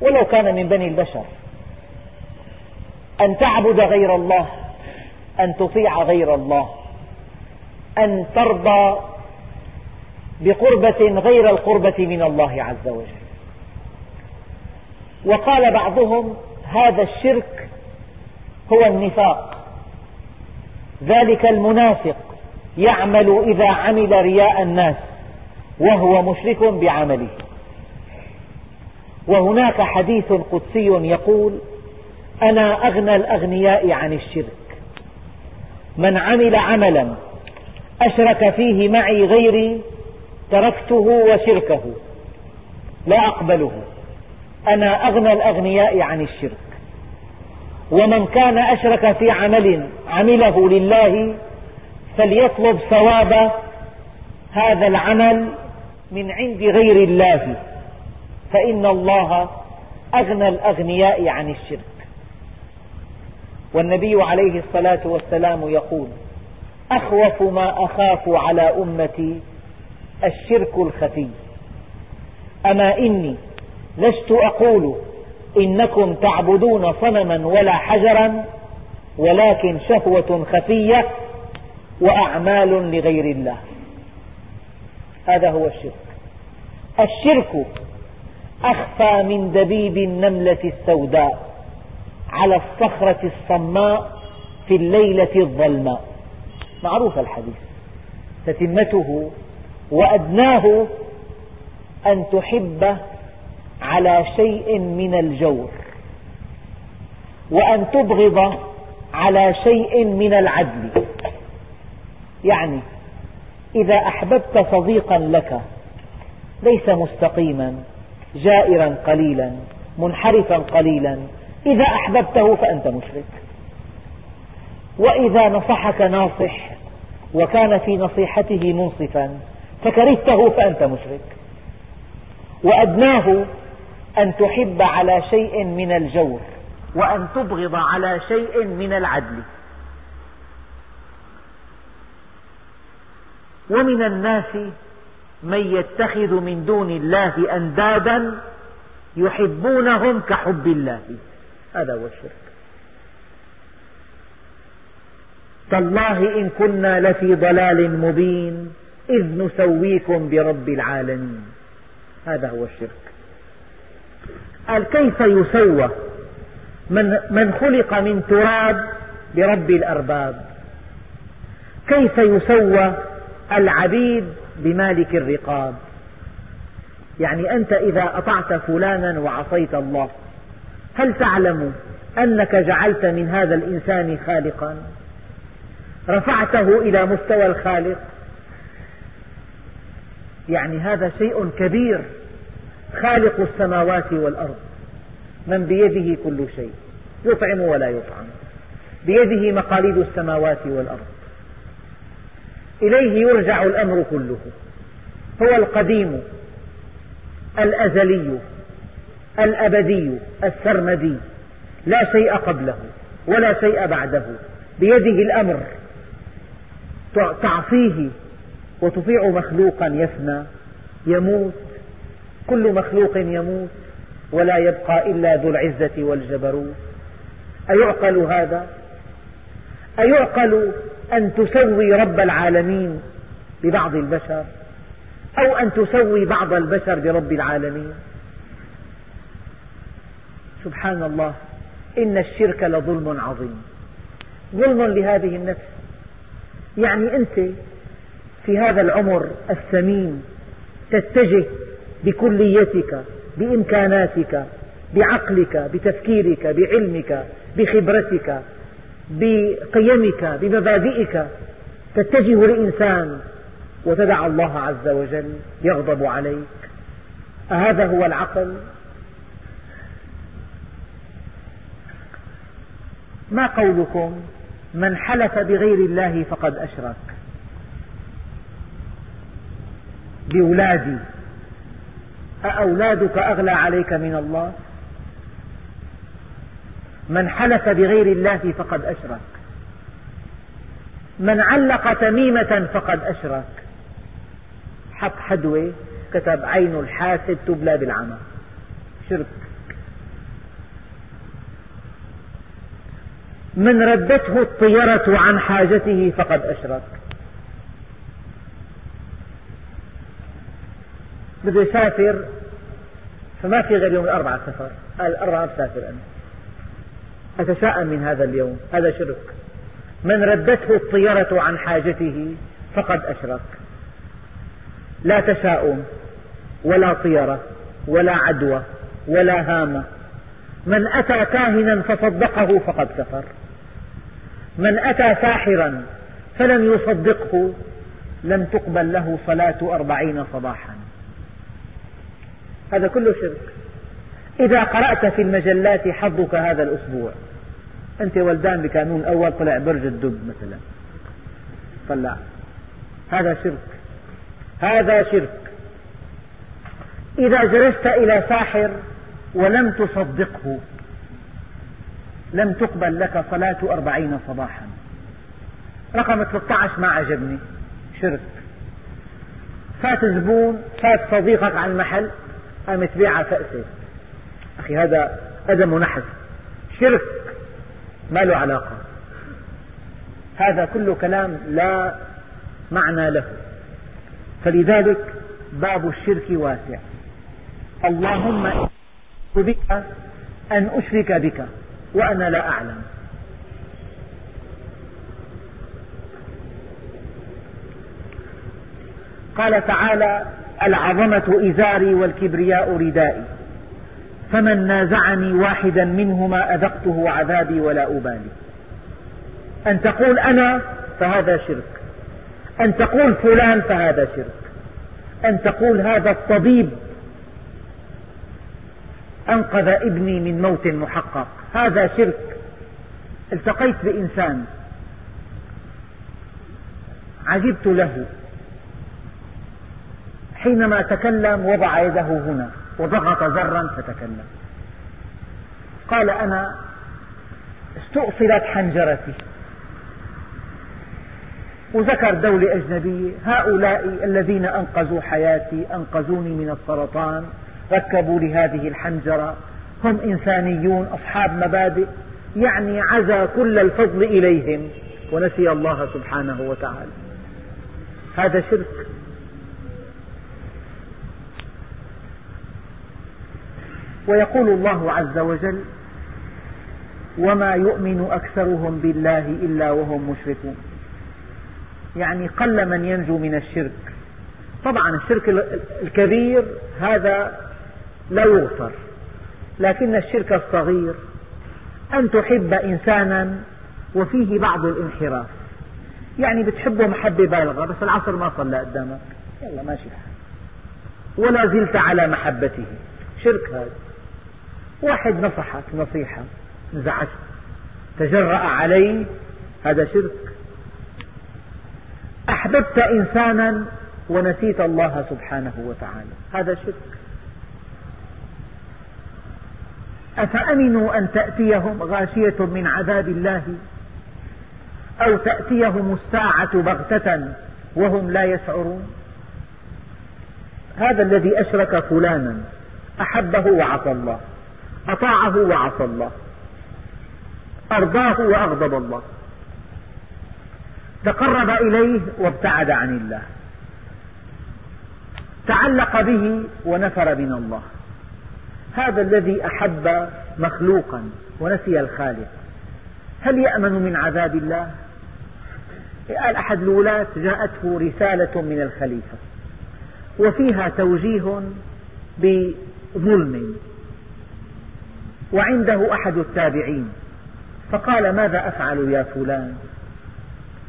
ولو كان من بني البشر. أن تعبد غير الله أن تطيع غير الله أن ترضى بقربة غير القربة من الله عز وجل. وقال بعضهم هذا الشرك هو النفاق. ذلك المنافق يعمل إذا عمل رياء الناس وهو مشرك بعمله. وهناك حديث قدسي يقول أنا أغنى الأغنياء عن الشرك. من عمل عملا أشرك فيه معي غيري تركته وشركه. لا أقبله. أنا أغنى الأغنياء عن الشرك. ومن كان أشرك في عمل عمله لله فليطلب ثواب هذا العمل من عند غير الله. فإن الله أغنى الأغنياء عن الشرك. والنبي عليه الصلاة والسلام يقول أخوف ما أخاف على أمتي الشرك الخفي. أما إني لست أقول إنكم تعبدون صنما ولا حجرا ولكن شهوة خفية وأعمال لغير الله. هذا هو الشرك. الشرك أخفى من دبيب النملة السوداء. على الصخرة الصماء في الليلة الظلماء. معروف الحديث. تتمته وأدناه أن تحب على شيء من الجور وأن تبغض على شيء من العدل. يعني إذا أحببت صديقا لك ليس مستقيما جائرا قليلا منحرفا قليلا إذا أحببته فأنت مشرك. وإذا نصحك ناصح وكان في نصيحته منصفا فكرهته فأنت مشرك. وأدناه أن تحب على شيء من الجور وأن تبغض على شيء من العدل. ومن الناس من يتخذ من دون الله أندادا يحبونهم كحب الله. هذا هو الشرك. تالله إن كنا لفي ضلال مبين إذ نسويكم برب العالمين. هذا هو الشرك. قال كيف يسوى؟ من, من خلق من تراب برب الأرباب. كيف يسوى؟ العبيد بمالك الرقاب. يعني أنت إذا أطعت فلانا وعصيت الله هل تعلم أنك جعلت من هذا الإنسان خالقا؟ رفعته إلى مستوى الخالق؟ يعني هذا شيء كبير خالق السماوات والأرض. من بيده كل شيء يطعم ولا يطعم. بيده مقاليد السماوات والأرض. إليه يرجع الأمر كله. هو القديم الأزلي. الأبدي السرمدي لا شيء قبله ولا شيء بعده بيده الأمر. تعصيه وتطيع مخلوقا يفنى يموت. كل مخلوق يموت ولا يبقى إلا ذو العزة والجبروت. أيعقل هذا؟ أيعقل أن تسوي رب العالمين ببعض البشر؟ أو أن تسوي بعض البشر برب العالمين؟ سبحان الله إن الشرك لظلم عظيم. ظلم لهذه النفس. يعني أنت في هذا العمر الثمين تتجه بكليتك بإمكاناتك بعقلك بتفكيرك بعلمك بخبرتك بقيمك بمبادئك تتجه لإنسان وتدع الله عز وجل يغضب عليك. أهذا هو العقل؟ ما قولكم؟ من حلف بغير الله فقد أشرك. بأولادي. أأولادك أغلى عليك من الله؟ من حلف بغير الله فقد أشرك. من علق تميمة فقد أشرك. حط حدوة كتب عين الحاسد تبلى بالعمى. شرك. من ردته الطيرة عن حاجته فقد أشرك. بده يسافر فما في غير يوم الأربعاء سفر قال الأربعاء بسافر أنا. أتشاءم من هذا اليوم. هذا شرك. من ردته الطيرة عن حاجته فقد أشرك. لا تشاؤم ولا طيرة ولا عدوى ولا هامة. من أتى كاهنا فصدقه فقد كفر. من أتى ساحرا فلم يصدقه لم تقبل له صلاة أربعين صباحا. هذا كله شرك. إذا قرأت في المجلات حظك هذا الأسبوع أنت ولدان بكانون أول طلع برج الدب مثلا. طلع. هذا شرك. هذا شرك. إذا جلست إلى ساحر ولم تصدقه لم تقبل لك صلاة أربعين صباحا. رقم 13 ما عجبني. شرك. فات زبون فات صديقك على المحل قامت بيعة فأسة أخي هذا هذا منحس شرك. ما له علاقة. هذا كله كلام لا معنى له. فلذلك باب الشرك واسع. اللهم بك أن أشرك بك. وأنا لا أعلم. قال تعالى العظمة إزاري والكبرياء ردائي. فمن نازعني واحدا منهما أذقته عذابي ولا أبالي. أن تقول أنا فهذا شرك. أن تقول فلان فهذا شرك. أن تقول هذا الطبيب أنقذ ابني من موت محقق. هذا شرك. التقيت بإنسان. عجبت له. حينما تكلم وضع يده هنا وضغط زرا فتكلم. قال أنا استؤصلت حنجرتي. وذكر دولة أجنبية هؤلاء الذين أنقذوا حياتي أنقذوني من السرطان. ركبوا لهذه الحنجرة. هم إنسانيون أصحاب مبادئ. يعني عزى كل الفضل إليهم. ونسي الله سبحانه وتعالى. هذا شرك. ويقول الله عز وجل وما يؤمن أكثرهم بالله إلا وهم مشركون. يعني قل من ينجو من الشرك. طبعا الشرك الكبير هذا لا يغفر. لكن الشرك الصغير أن تحب إنسانا وفيه بعض الانحراف. يعني بتحبه محبة بالغة بس العصر ما صلى قدامك. يلا ماشي. الحال ولا زلت على محبته. شرك هذا. واحد نصحك نصيحة انزعجت تجرأ عليه هذا شرك. أحببت إنسانا ونسيت الله سبحانه وتعالى هذا شرك. أفأمنوا أن تأتيهم غاشية من عذاب الله؟ أو تأتيهم الساعة بغتة وهم لا يشعرون؟ هذا الذي أشرك فلانا أحبه وعصى الله أطاعه وعصى الله أرضاه وأغضب الله. تقرب إليه وابتعد عن الله. تعلق به ونفر من الله. هذا الذي أحب مخلوقا ونسي الخالق. هل يأمن من عذاب الله؟ قال أحد الولاة جاءته رسالة من الخليفة وفيها توجيه بظلم وعنده أحد التابعين. فقال ماذا أفعل يا فلان؟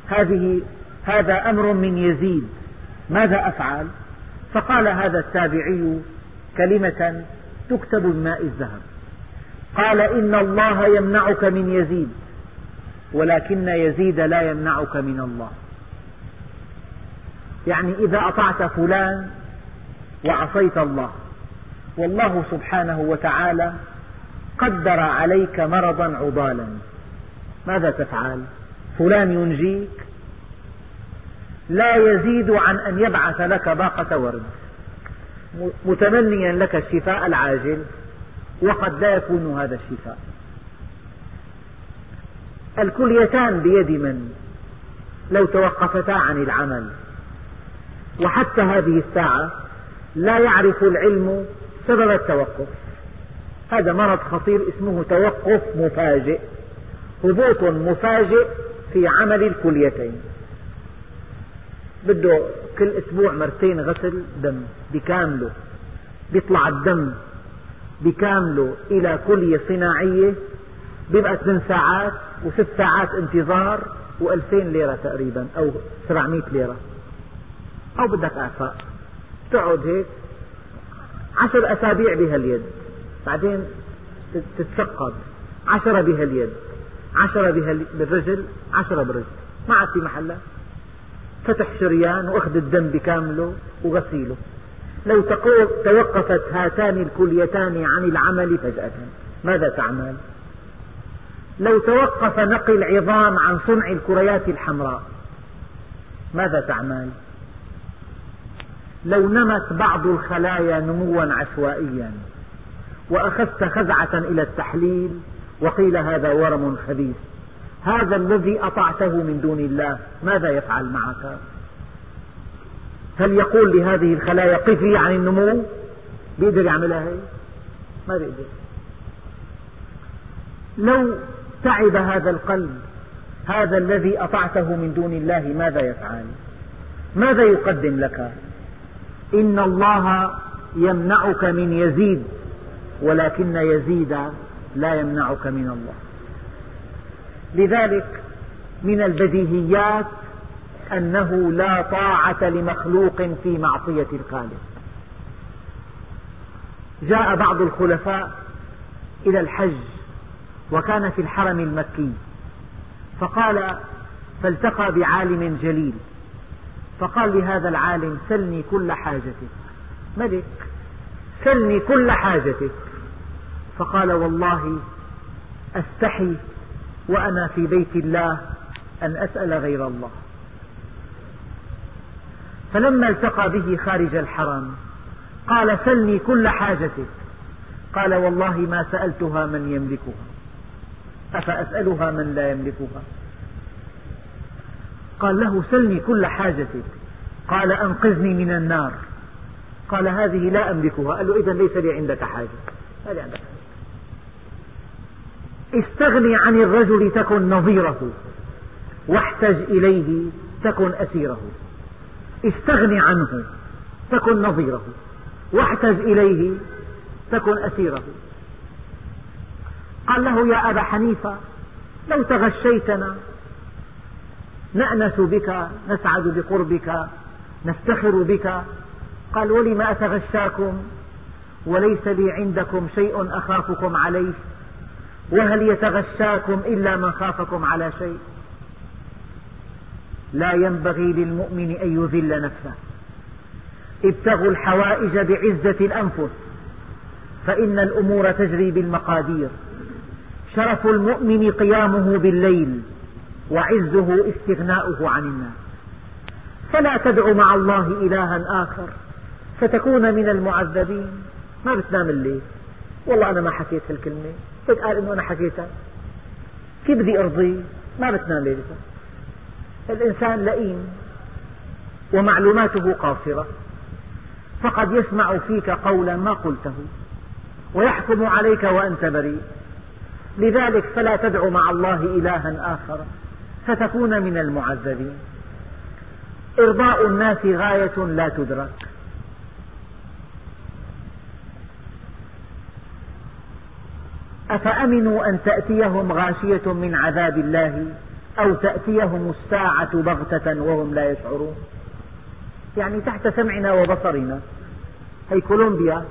هذه هذا أمر من يزيد ماذا أفعل؟ فقال هذا التابعي كلمة تكتب بماء الذهب. قال إن الله يمنعك من يزيد ولكن يزيد لا يمنعك من الله. يعني إذا أطعت فلان وعصيت الله والله سبحانه وتعالى قدر عليك مرضا عضالا. ماذا تفعل؟ فلان ينجيك لا يزيد عن أن يبعث لك باقة ورد. متمنيا لك الشفاء العاجل وقد لا يكون هذا الشفاء. الكليتان بيد من لو توقفتا عن العمل. وحتى هذه الساعة لا يعرف العلم سبب التوقف. هذا مرض خطير اسمه توقف مفاجئ هبوط مفاجئ في عمل الكليتين. بده كل أسبوع مرتين غسل دم بكامله بيطلع الدم بكامله إلى كلية صناعية بيبقى ثمان ساعات وست ساعات انتظار وألفين ليرة تقريبا أو سبعمئة ليرة. أو بدك إعفاء تقعد هيك عشر أسابيع بهاليد. بعدين تتفقد عشرة بهاليد. عشرة بالرجل عشرة بالرجل. ما عاد في محلات فتح شريان وأخذ الدم بكامله وغسيله لو توقفت هاتان الكليتان عن العمل فجأة ماذا تعمل؟ لو توقف نقي العظام عن صنع الكريات الحمراء ماذا تعمل؟ لو نمت بعض الخلايا نموا عشوائيا وأخذت خزعة إلى التحليل وقيل هذا ورم خبيث هذا الذي أطعته من دون الله ماذا يفعل معك؟ هل يقول لهذه الخلايا قفي عن النمو بيقدر يعملها هي؟ ما بيقدر. لو تعب هذا القلب هذا الذي أطعته من دون الله ماذا يفعل؟ ماذا يقدم لك؟ إن الله يمنعك من يزيد ولكن يزيد لا يمنعك من الله. لذلك من البديهيات أنه لا طاعة لمخلوق في معصية الخالق. جاء بعض الخلفاء إلى الحج وكان في الحرم المكي فقال فالتقى بعالم جليل. فقال لهذا العالم سلني كل حاجتك. ملك سلني كل حاجتك. فقال والله أستحي وأنا في بيت الله أن أسأل غير الله. فلما التقى به خارج الحرم قال سلني كل حاجتك. قال والله ما سألتها من يملكها. أفأسألها من لا يملكها؟ قال له سلني كل حاجتك. قال أنقذني من النار. قال هذه لا أملكها. قال له إذا ليس لي عندك حاجة. هذه عندك حاجة. استغني عن الرجل تكن نظيره واحتج إليه تكن أسيره. استغني عنه تكن نظيره واحتج إليه تكن أسيره. قال له يا أبا حنيفة لو تغشيتنا نأنس بك نسعد بقربك نفتخر بك. قال ولم أتغشاكم؟ وليس لي عندكم شيء أخافكم عليه. وهل يتغشاكم إلا من خافكم على شيء؟ لا ينبغي للمؤمن أن يذل نفسه. ابتغوا الحوائج بعزة الأنفس فإن الأمور تجري بالمقادير. شرف المؤمن قيامه بالليل وعزه استغناؤه عن الناس. فلا تدع مع الله إلها آخر فتكون من المعذبين. ما بتنام الليل. والله أنا ما حكيت هالكلمة. قال إنه أنا حكيتها. كيف بدي أرضيه ما بتنام ليلتها الإنسان لئيم ومعلوماته قاصرة. فقد يسمع فيك قولا ما قلته ويحكم عليك وأنت بريء. لذلك فلا تدع مع الله إلها آخر فتكون من المعذبين. إرضاء الناس غاية لا تدرك. أفأمنوا أن تأتيهم غاشية من عذاب الله أو تأتيهم الساعة بغتة وهم لا يشعرون؟ يعني تحت سمعنا وبصرنا. هي كولومبيا.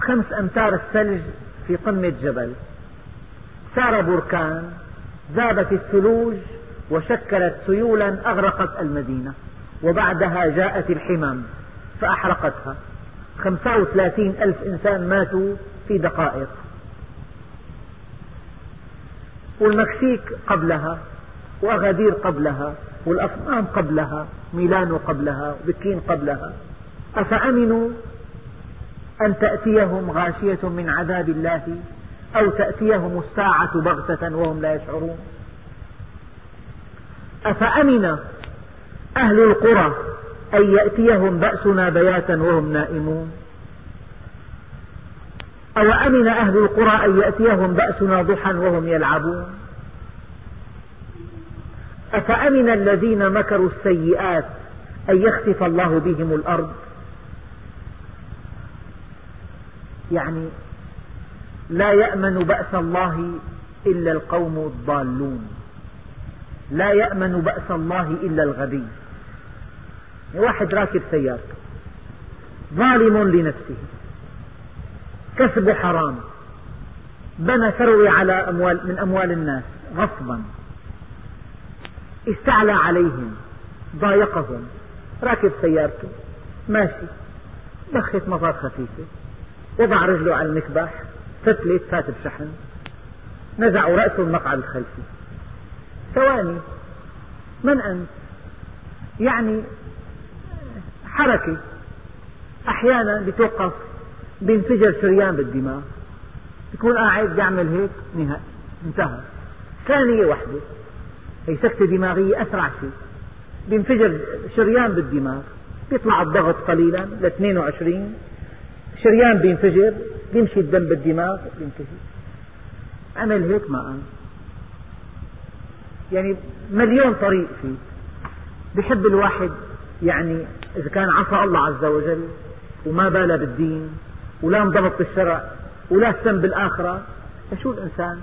خمس أمتار الثلج في قمة جبل. سار بركان ذابت الثلوج وشكلت سيولا أغرقت المدينة وبعدها جاءت الحمم فأحرقتها. خمسة وثلاثين ألف إنسان ماتوا في دقائق. والمكسيك قبلها وأغادير قبلها والأصنام قبلها ميلانو قبلها وبكين قبلها. أفأمنوا أن تأتيهم غاشية من عذاب الله أو تأتيهم الساعة بغتة وهم لا يشعرون؟ أفأمن أهل القرى أن يأتيهم بأسنا بياتا وهم نائمون. أو أمن أهل القرى أن يأتيهم بأسنا ضحى وهم يلعبون. أفأمن الذين مكروا السيئات أن يخسف الله بهم الأرض؟ يعني لا يأمن بأس الله إلا القوم الضالون. لا يأمن بأس الله إلا الغبي. واحد راكب سيارته ظالم لنفسه. كسب حرام. بنى ثروة على أموال من أموال الناس. غصبا. استعلى عليهم. ضايقهم. راكب سيارته. ماشي. دخت مطار خفيفة. وضع رجله على المكبح فتلت فات بشحن. نزعوا رأسه المقعد الخلفي. ثواني. من أنت؟ يعني حركة أحيانا بتوقف بينفجر شريان بالدماغ يكون قاعد يعمل هيك نهائي انتهى. ثانية واحدة هي سكتة دماغية أسرع شيء. بينفجر شريان بالدماغ بيطلع الضغط قليلا ل 22 شريان بينفجر بيمشي الدم بالدماغ بينتهي عمل هيك ما قام يعني مليون طريق فيه. بحب الواحد يعني إذا كان عصى الله عز وجل وما بال بالدين ولا انضبط بالشرع ولا اهتم بالآخرة فشو الإنسان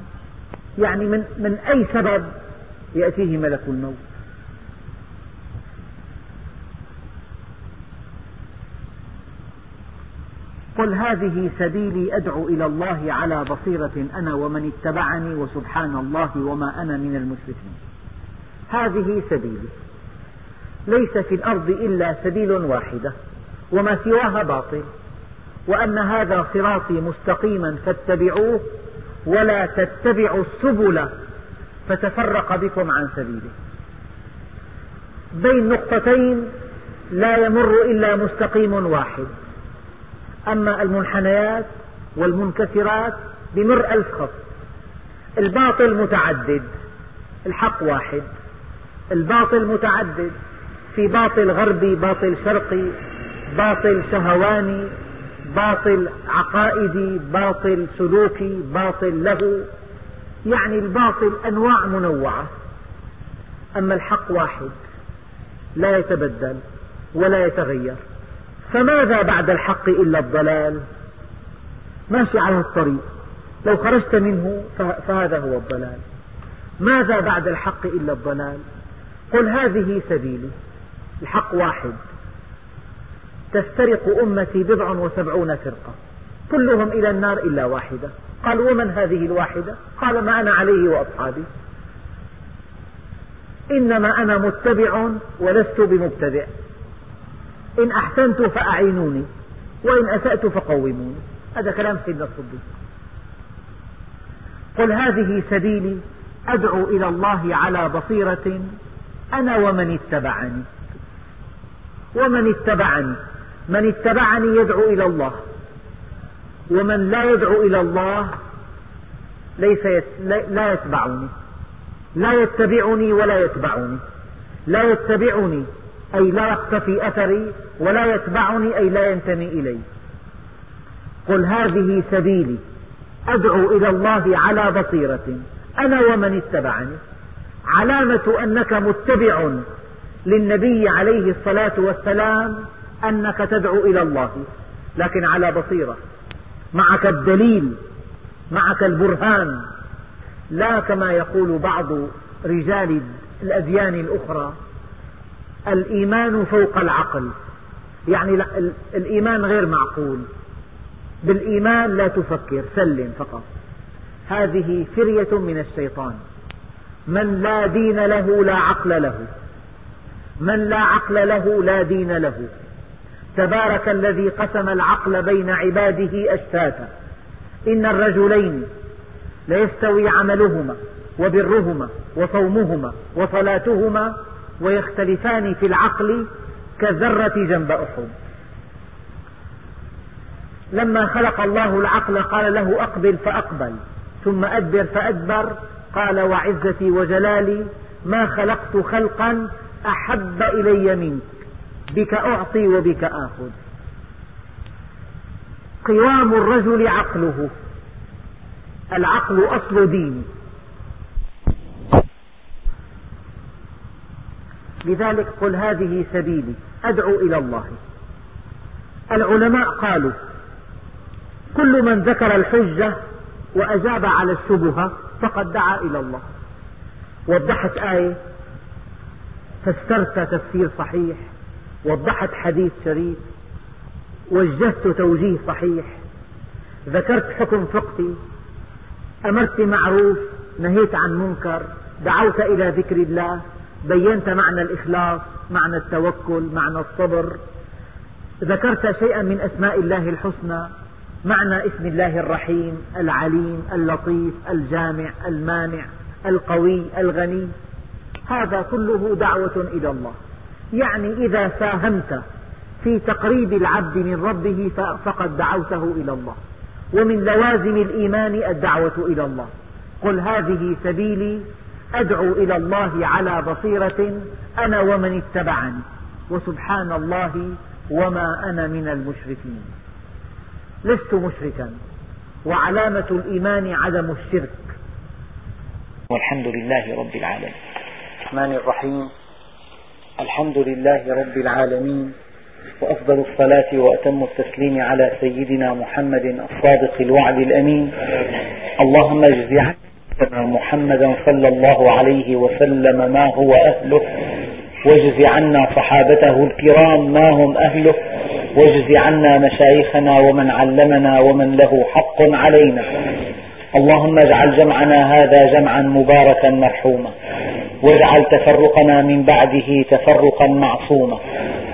يعني من, من أي سبب يأتيه ملك الموت. قل هذه سبيلي أدعو إلى الله على بصيرة أنا ومن اتبعني وسبحان الله وما أنا من المشركين. هذه سبيلي. ليس في الأرض إلا سبيل واحدة وما سواها باطل وأن هذا صراطي مستقيما فاتبعوه ولا تتبعوا السبل فتفرق بكم عن سبيله. بين نقطتين لا يمر إلا مستقيم واحد أما المنحنيات والمنكسرات بمر ألف خط الباطل متعدد الحق واحد الباطل متعدد. في باطل غربي باطل شرقي باطل شهواني باطل عقائدي باطل سلوكي باطل له. يعني الباطل أنواع منوعة. أما الحق واحد لا يتبدل ولا يتغير. فماذا بعد الحق إلا الضلال؟ ماشي على الطريق. لو خرجت منه فهذا هو الضلال. ماذا بعد الحق إلا الضلال؟ قل هذه سبيلي. الحق واحد. تفترق أمتي بضع وسبعون فرقة. كلهم إلى النار إلا واحدة. قال ومن هذه الواحدة؟ قال ما أنا عليه وأصحابي. إنما أنا متبع ولست بمبتدع. إن أحسنت فأعينوني وإن أسأت فقوموني. هذا كلام سيدنا الصديق. قل هذه سبيلي أدعو إلى الله على بصيرة أنا ومن اتبعني. ومن اتبعني. من اتبعني يدعو إلى الله. ومن لا يدعو إلى الله ليس يت... لا يتبعني. لا يتبعني ولا يتبعني. لا يتبعني أي لا يقتفي أثري ولا يتبعني أي لا ينتمي إلي. قل هذه سبيلي. أدعو إلى الله على بصيرة. أنا ومن اتبعني. علامة أنك متبع للنبي عليه الصلاة والسلام أنك تدعو إلى الله. لكن على بصيرة. معك الدليل معك البرهان. لا كما يقول بعض رجال الأديان الأخرى الإيمان فوق العقل. يعني الإيمان غير معقول. بالإيمان لا تفكر سلم فقط. هذه فرية من الشيطان. من لا دين له لا عقل له. من لا عقل له لا دين له. تبارك الذي قسم العقل بين عباده أشتاتا. إن الرجلين ليستوي عملهما وبرهما وصومهما وصلاتهما ويختلفان في العقل كالذرة جنب أحد. لما خلق الله العقل قال له أقبل فأقبل ثم أدبر فأدبر قال وعزتي وجلالي ما خلقت خلقا أحب إلي منك بك أعطي وبك آخذ. قوام الرجل عقله. العقل أصل دين. لذلك قل هذه سبيلي أدعو إلى الله. العلماء قالوا كل من ذكر الحجة وأجاب على الشبهة فقد دعا إلى الله. وضحت آية فسرت تفسير صحيح وضحت حديث شريف وجهت توجيه صحيح. ذكرت حكم فقهي أمرت بمعروف نهيت عن منكر دعوت إلى ذكر الله بينت معنى الإخلاص معنى التوكل معنى الصبر. ذكرت شيئا من أسماء الله الحسنى معنى اسم الله الرحيم العليم اللطيف الجامع المانع القوي الغني. هذا كله دعوة إلى الله. يعني إذا ساهمت في تقريب العبد من ربه فقد دعوته إلى الله. ومن لوازم الإيمان الدعوة إلى الله. قل هذه سبيلي أدعو إلى الله على بصيرة أنا ومن اتبعني. وسبحان الله وما أنا من المشركين. لست مشركا. وعلامة الإيمان عدم الشرك. والحمد لله رب العالمين. الرحمن الرحيم. الحمد لله رب العالمين وأفضل الصلاة وأتم التسليم على سيدنا محمد الصادق الوعد الأمين. اللهم اجز عنا محمدا صلى الله عليه وسلم ما هو أهله واجز عنا صحابته الكرام ما هم أهله واجز عنا مشايخنا ومن علمنا ومن له حق علينا. اللهم اجعل جمعنا هذا جمعا مباركا مرحوما. واجعل تفرقنا من بعده تفرقا معصوما.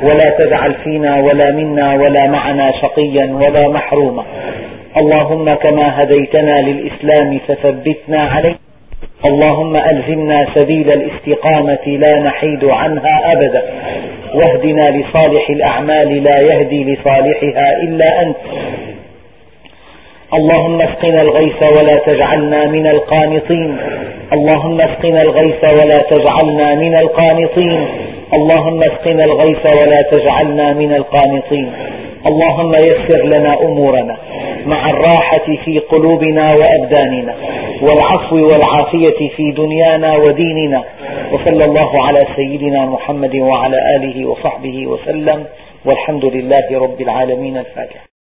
ولا تجعل فينا ولا منا ولا معنا شقيا ولا محروما. اللهم كما هديتنا للإسلام فثبتنا عليه. اللهم ألزمنا سبيل الاستقامة لا نحيد عنها أبدا. واهدنا لصالح الأعمال لا يهدي لصالحها إلا أنت. اللهم اسقنا الغيث ولا تجعلنا من القانطين. اللهم اسقنا الغيث ولا تجعلنا من القانطين. اللهم اسقنا الغيث ولا تجعلنا من القانطين. اللهم يسر لنا أمورنا مع الراحة في قلوبنا وأبداننا والعفو والعافية في دنيانا وديننا. وصلى الله على سيدنا محمد وعلى آله وصحبه وسلم. والحمد لله رب العالمين. الفاتح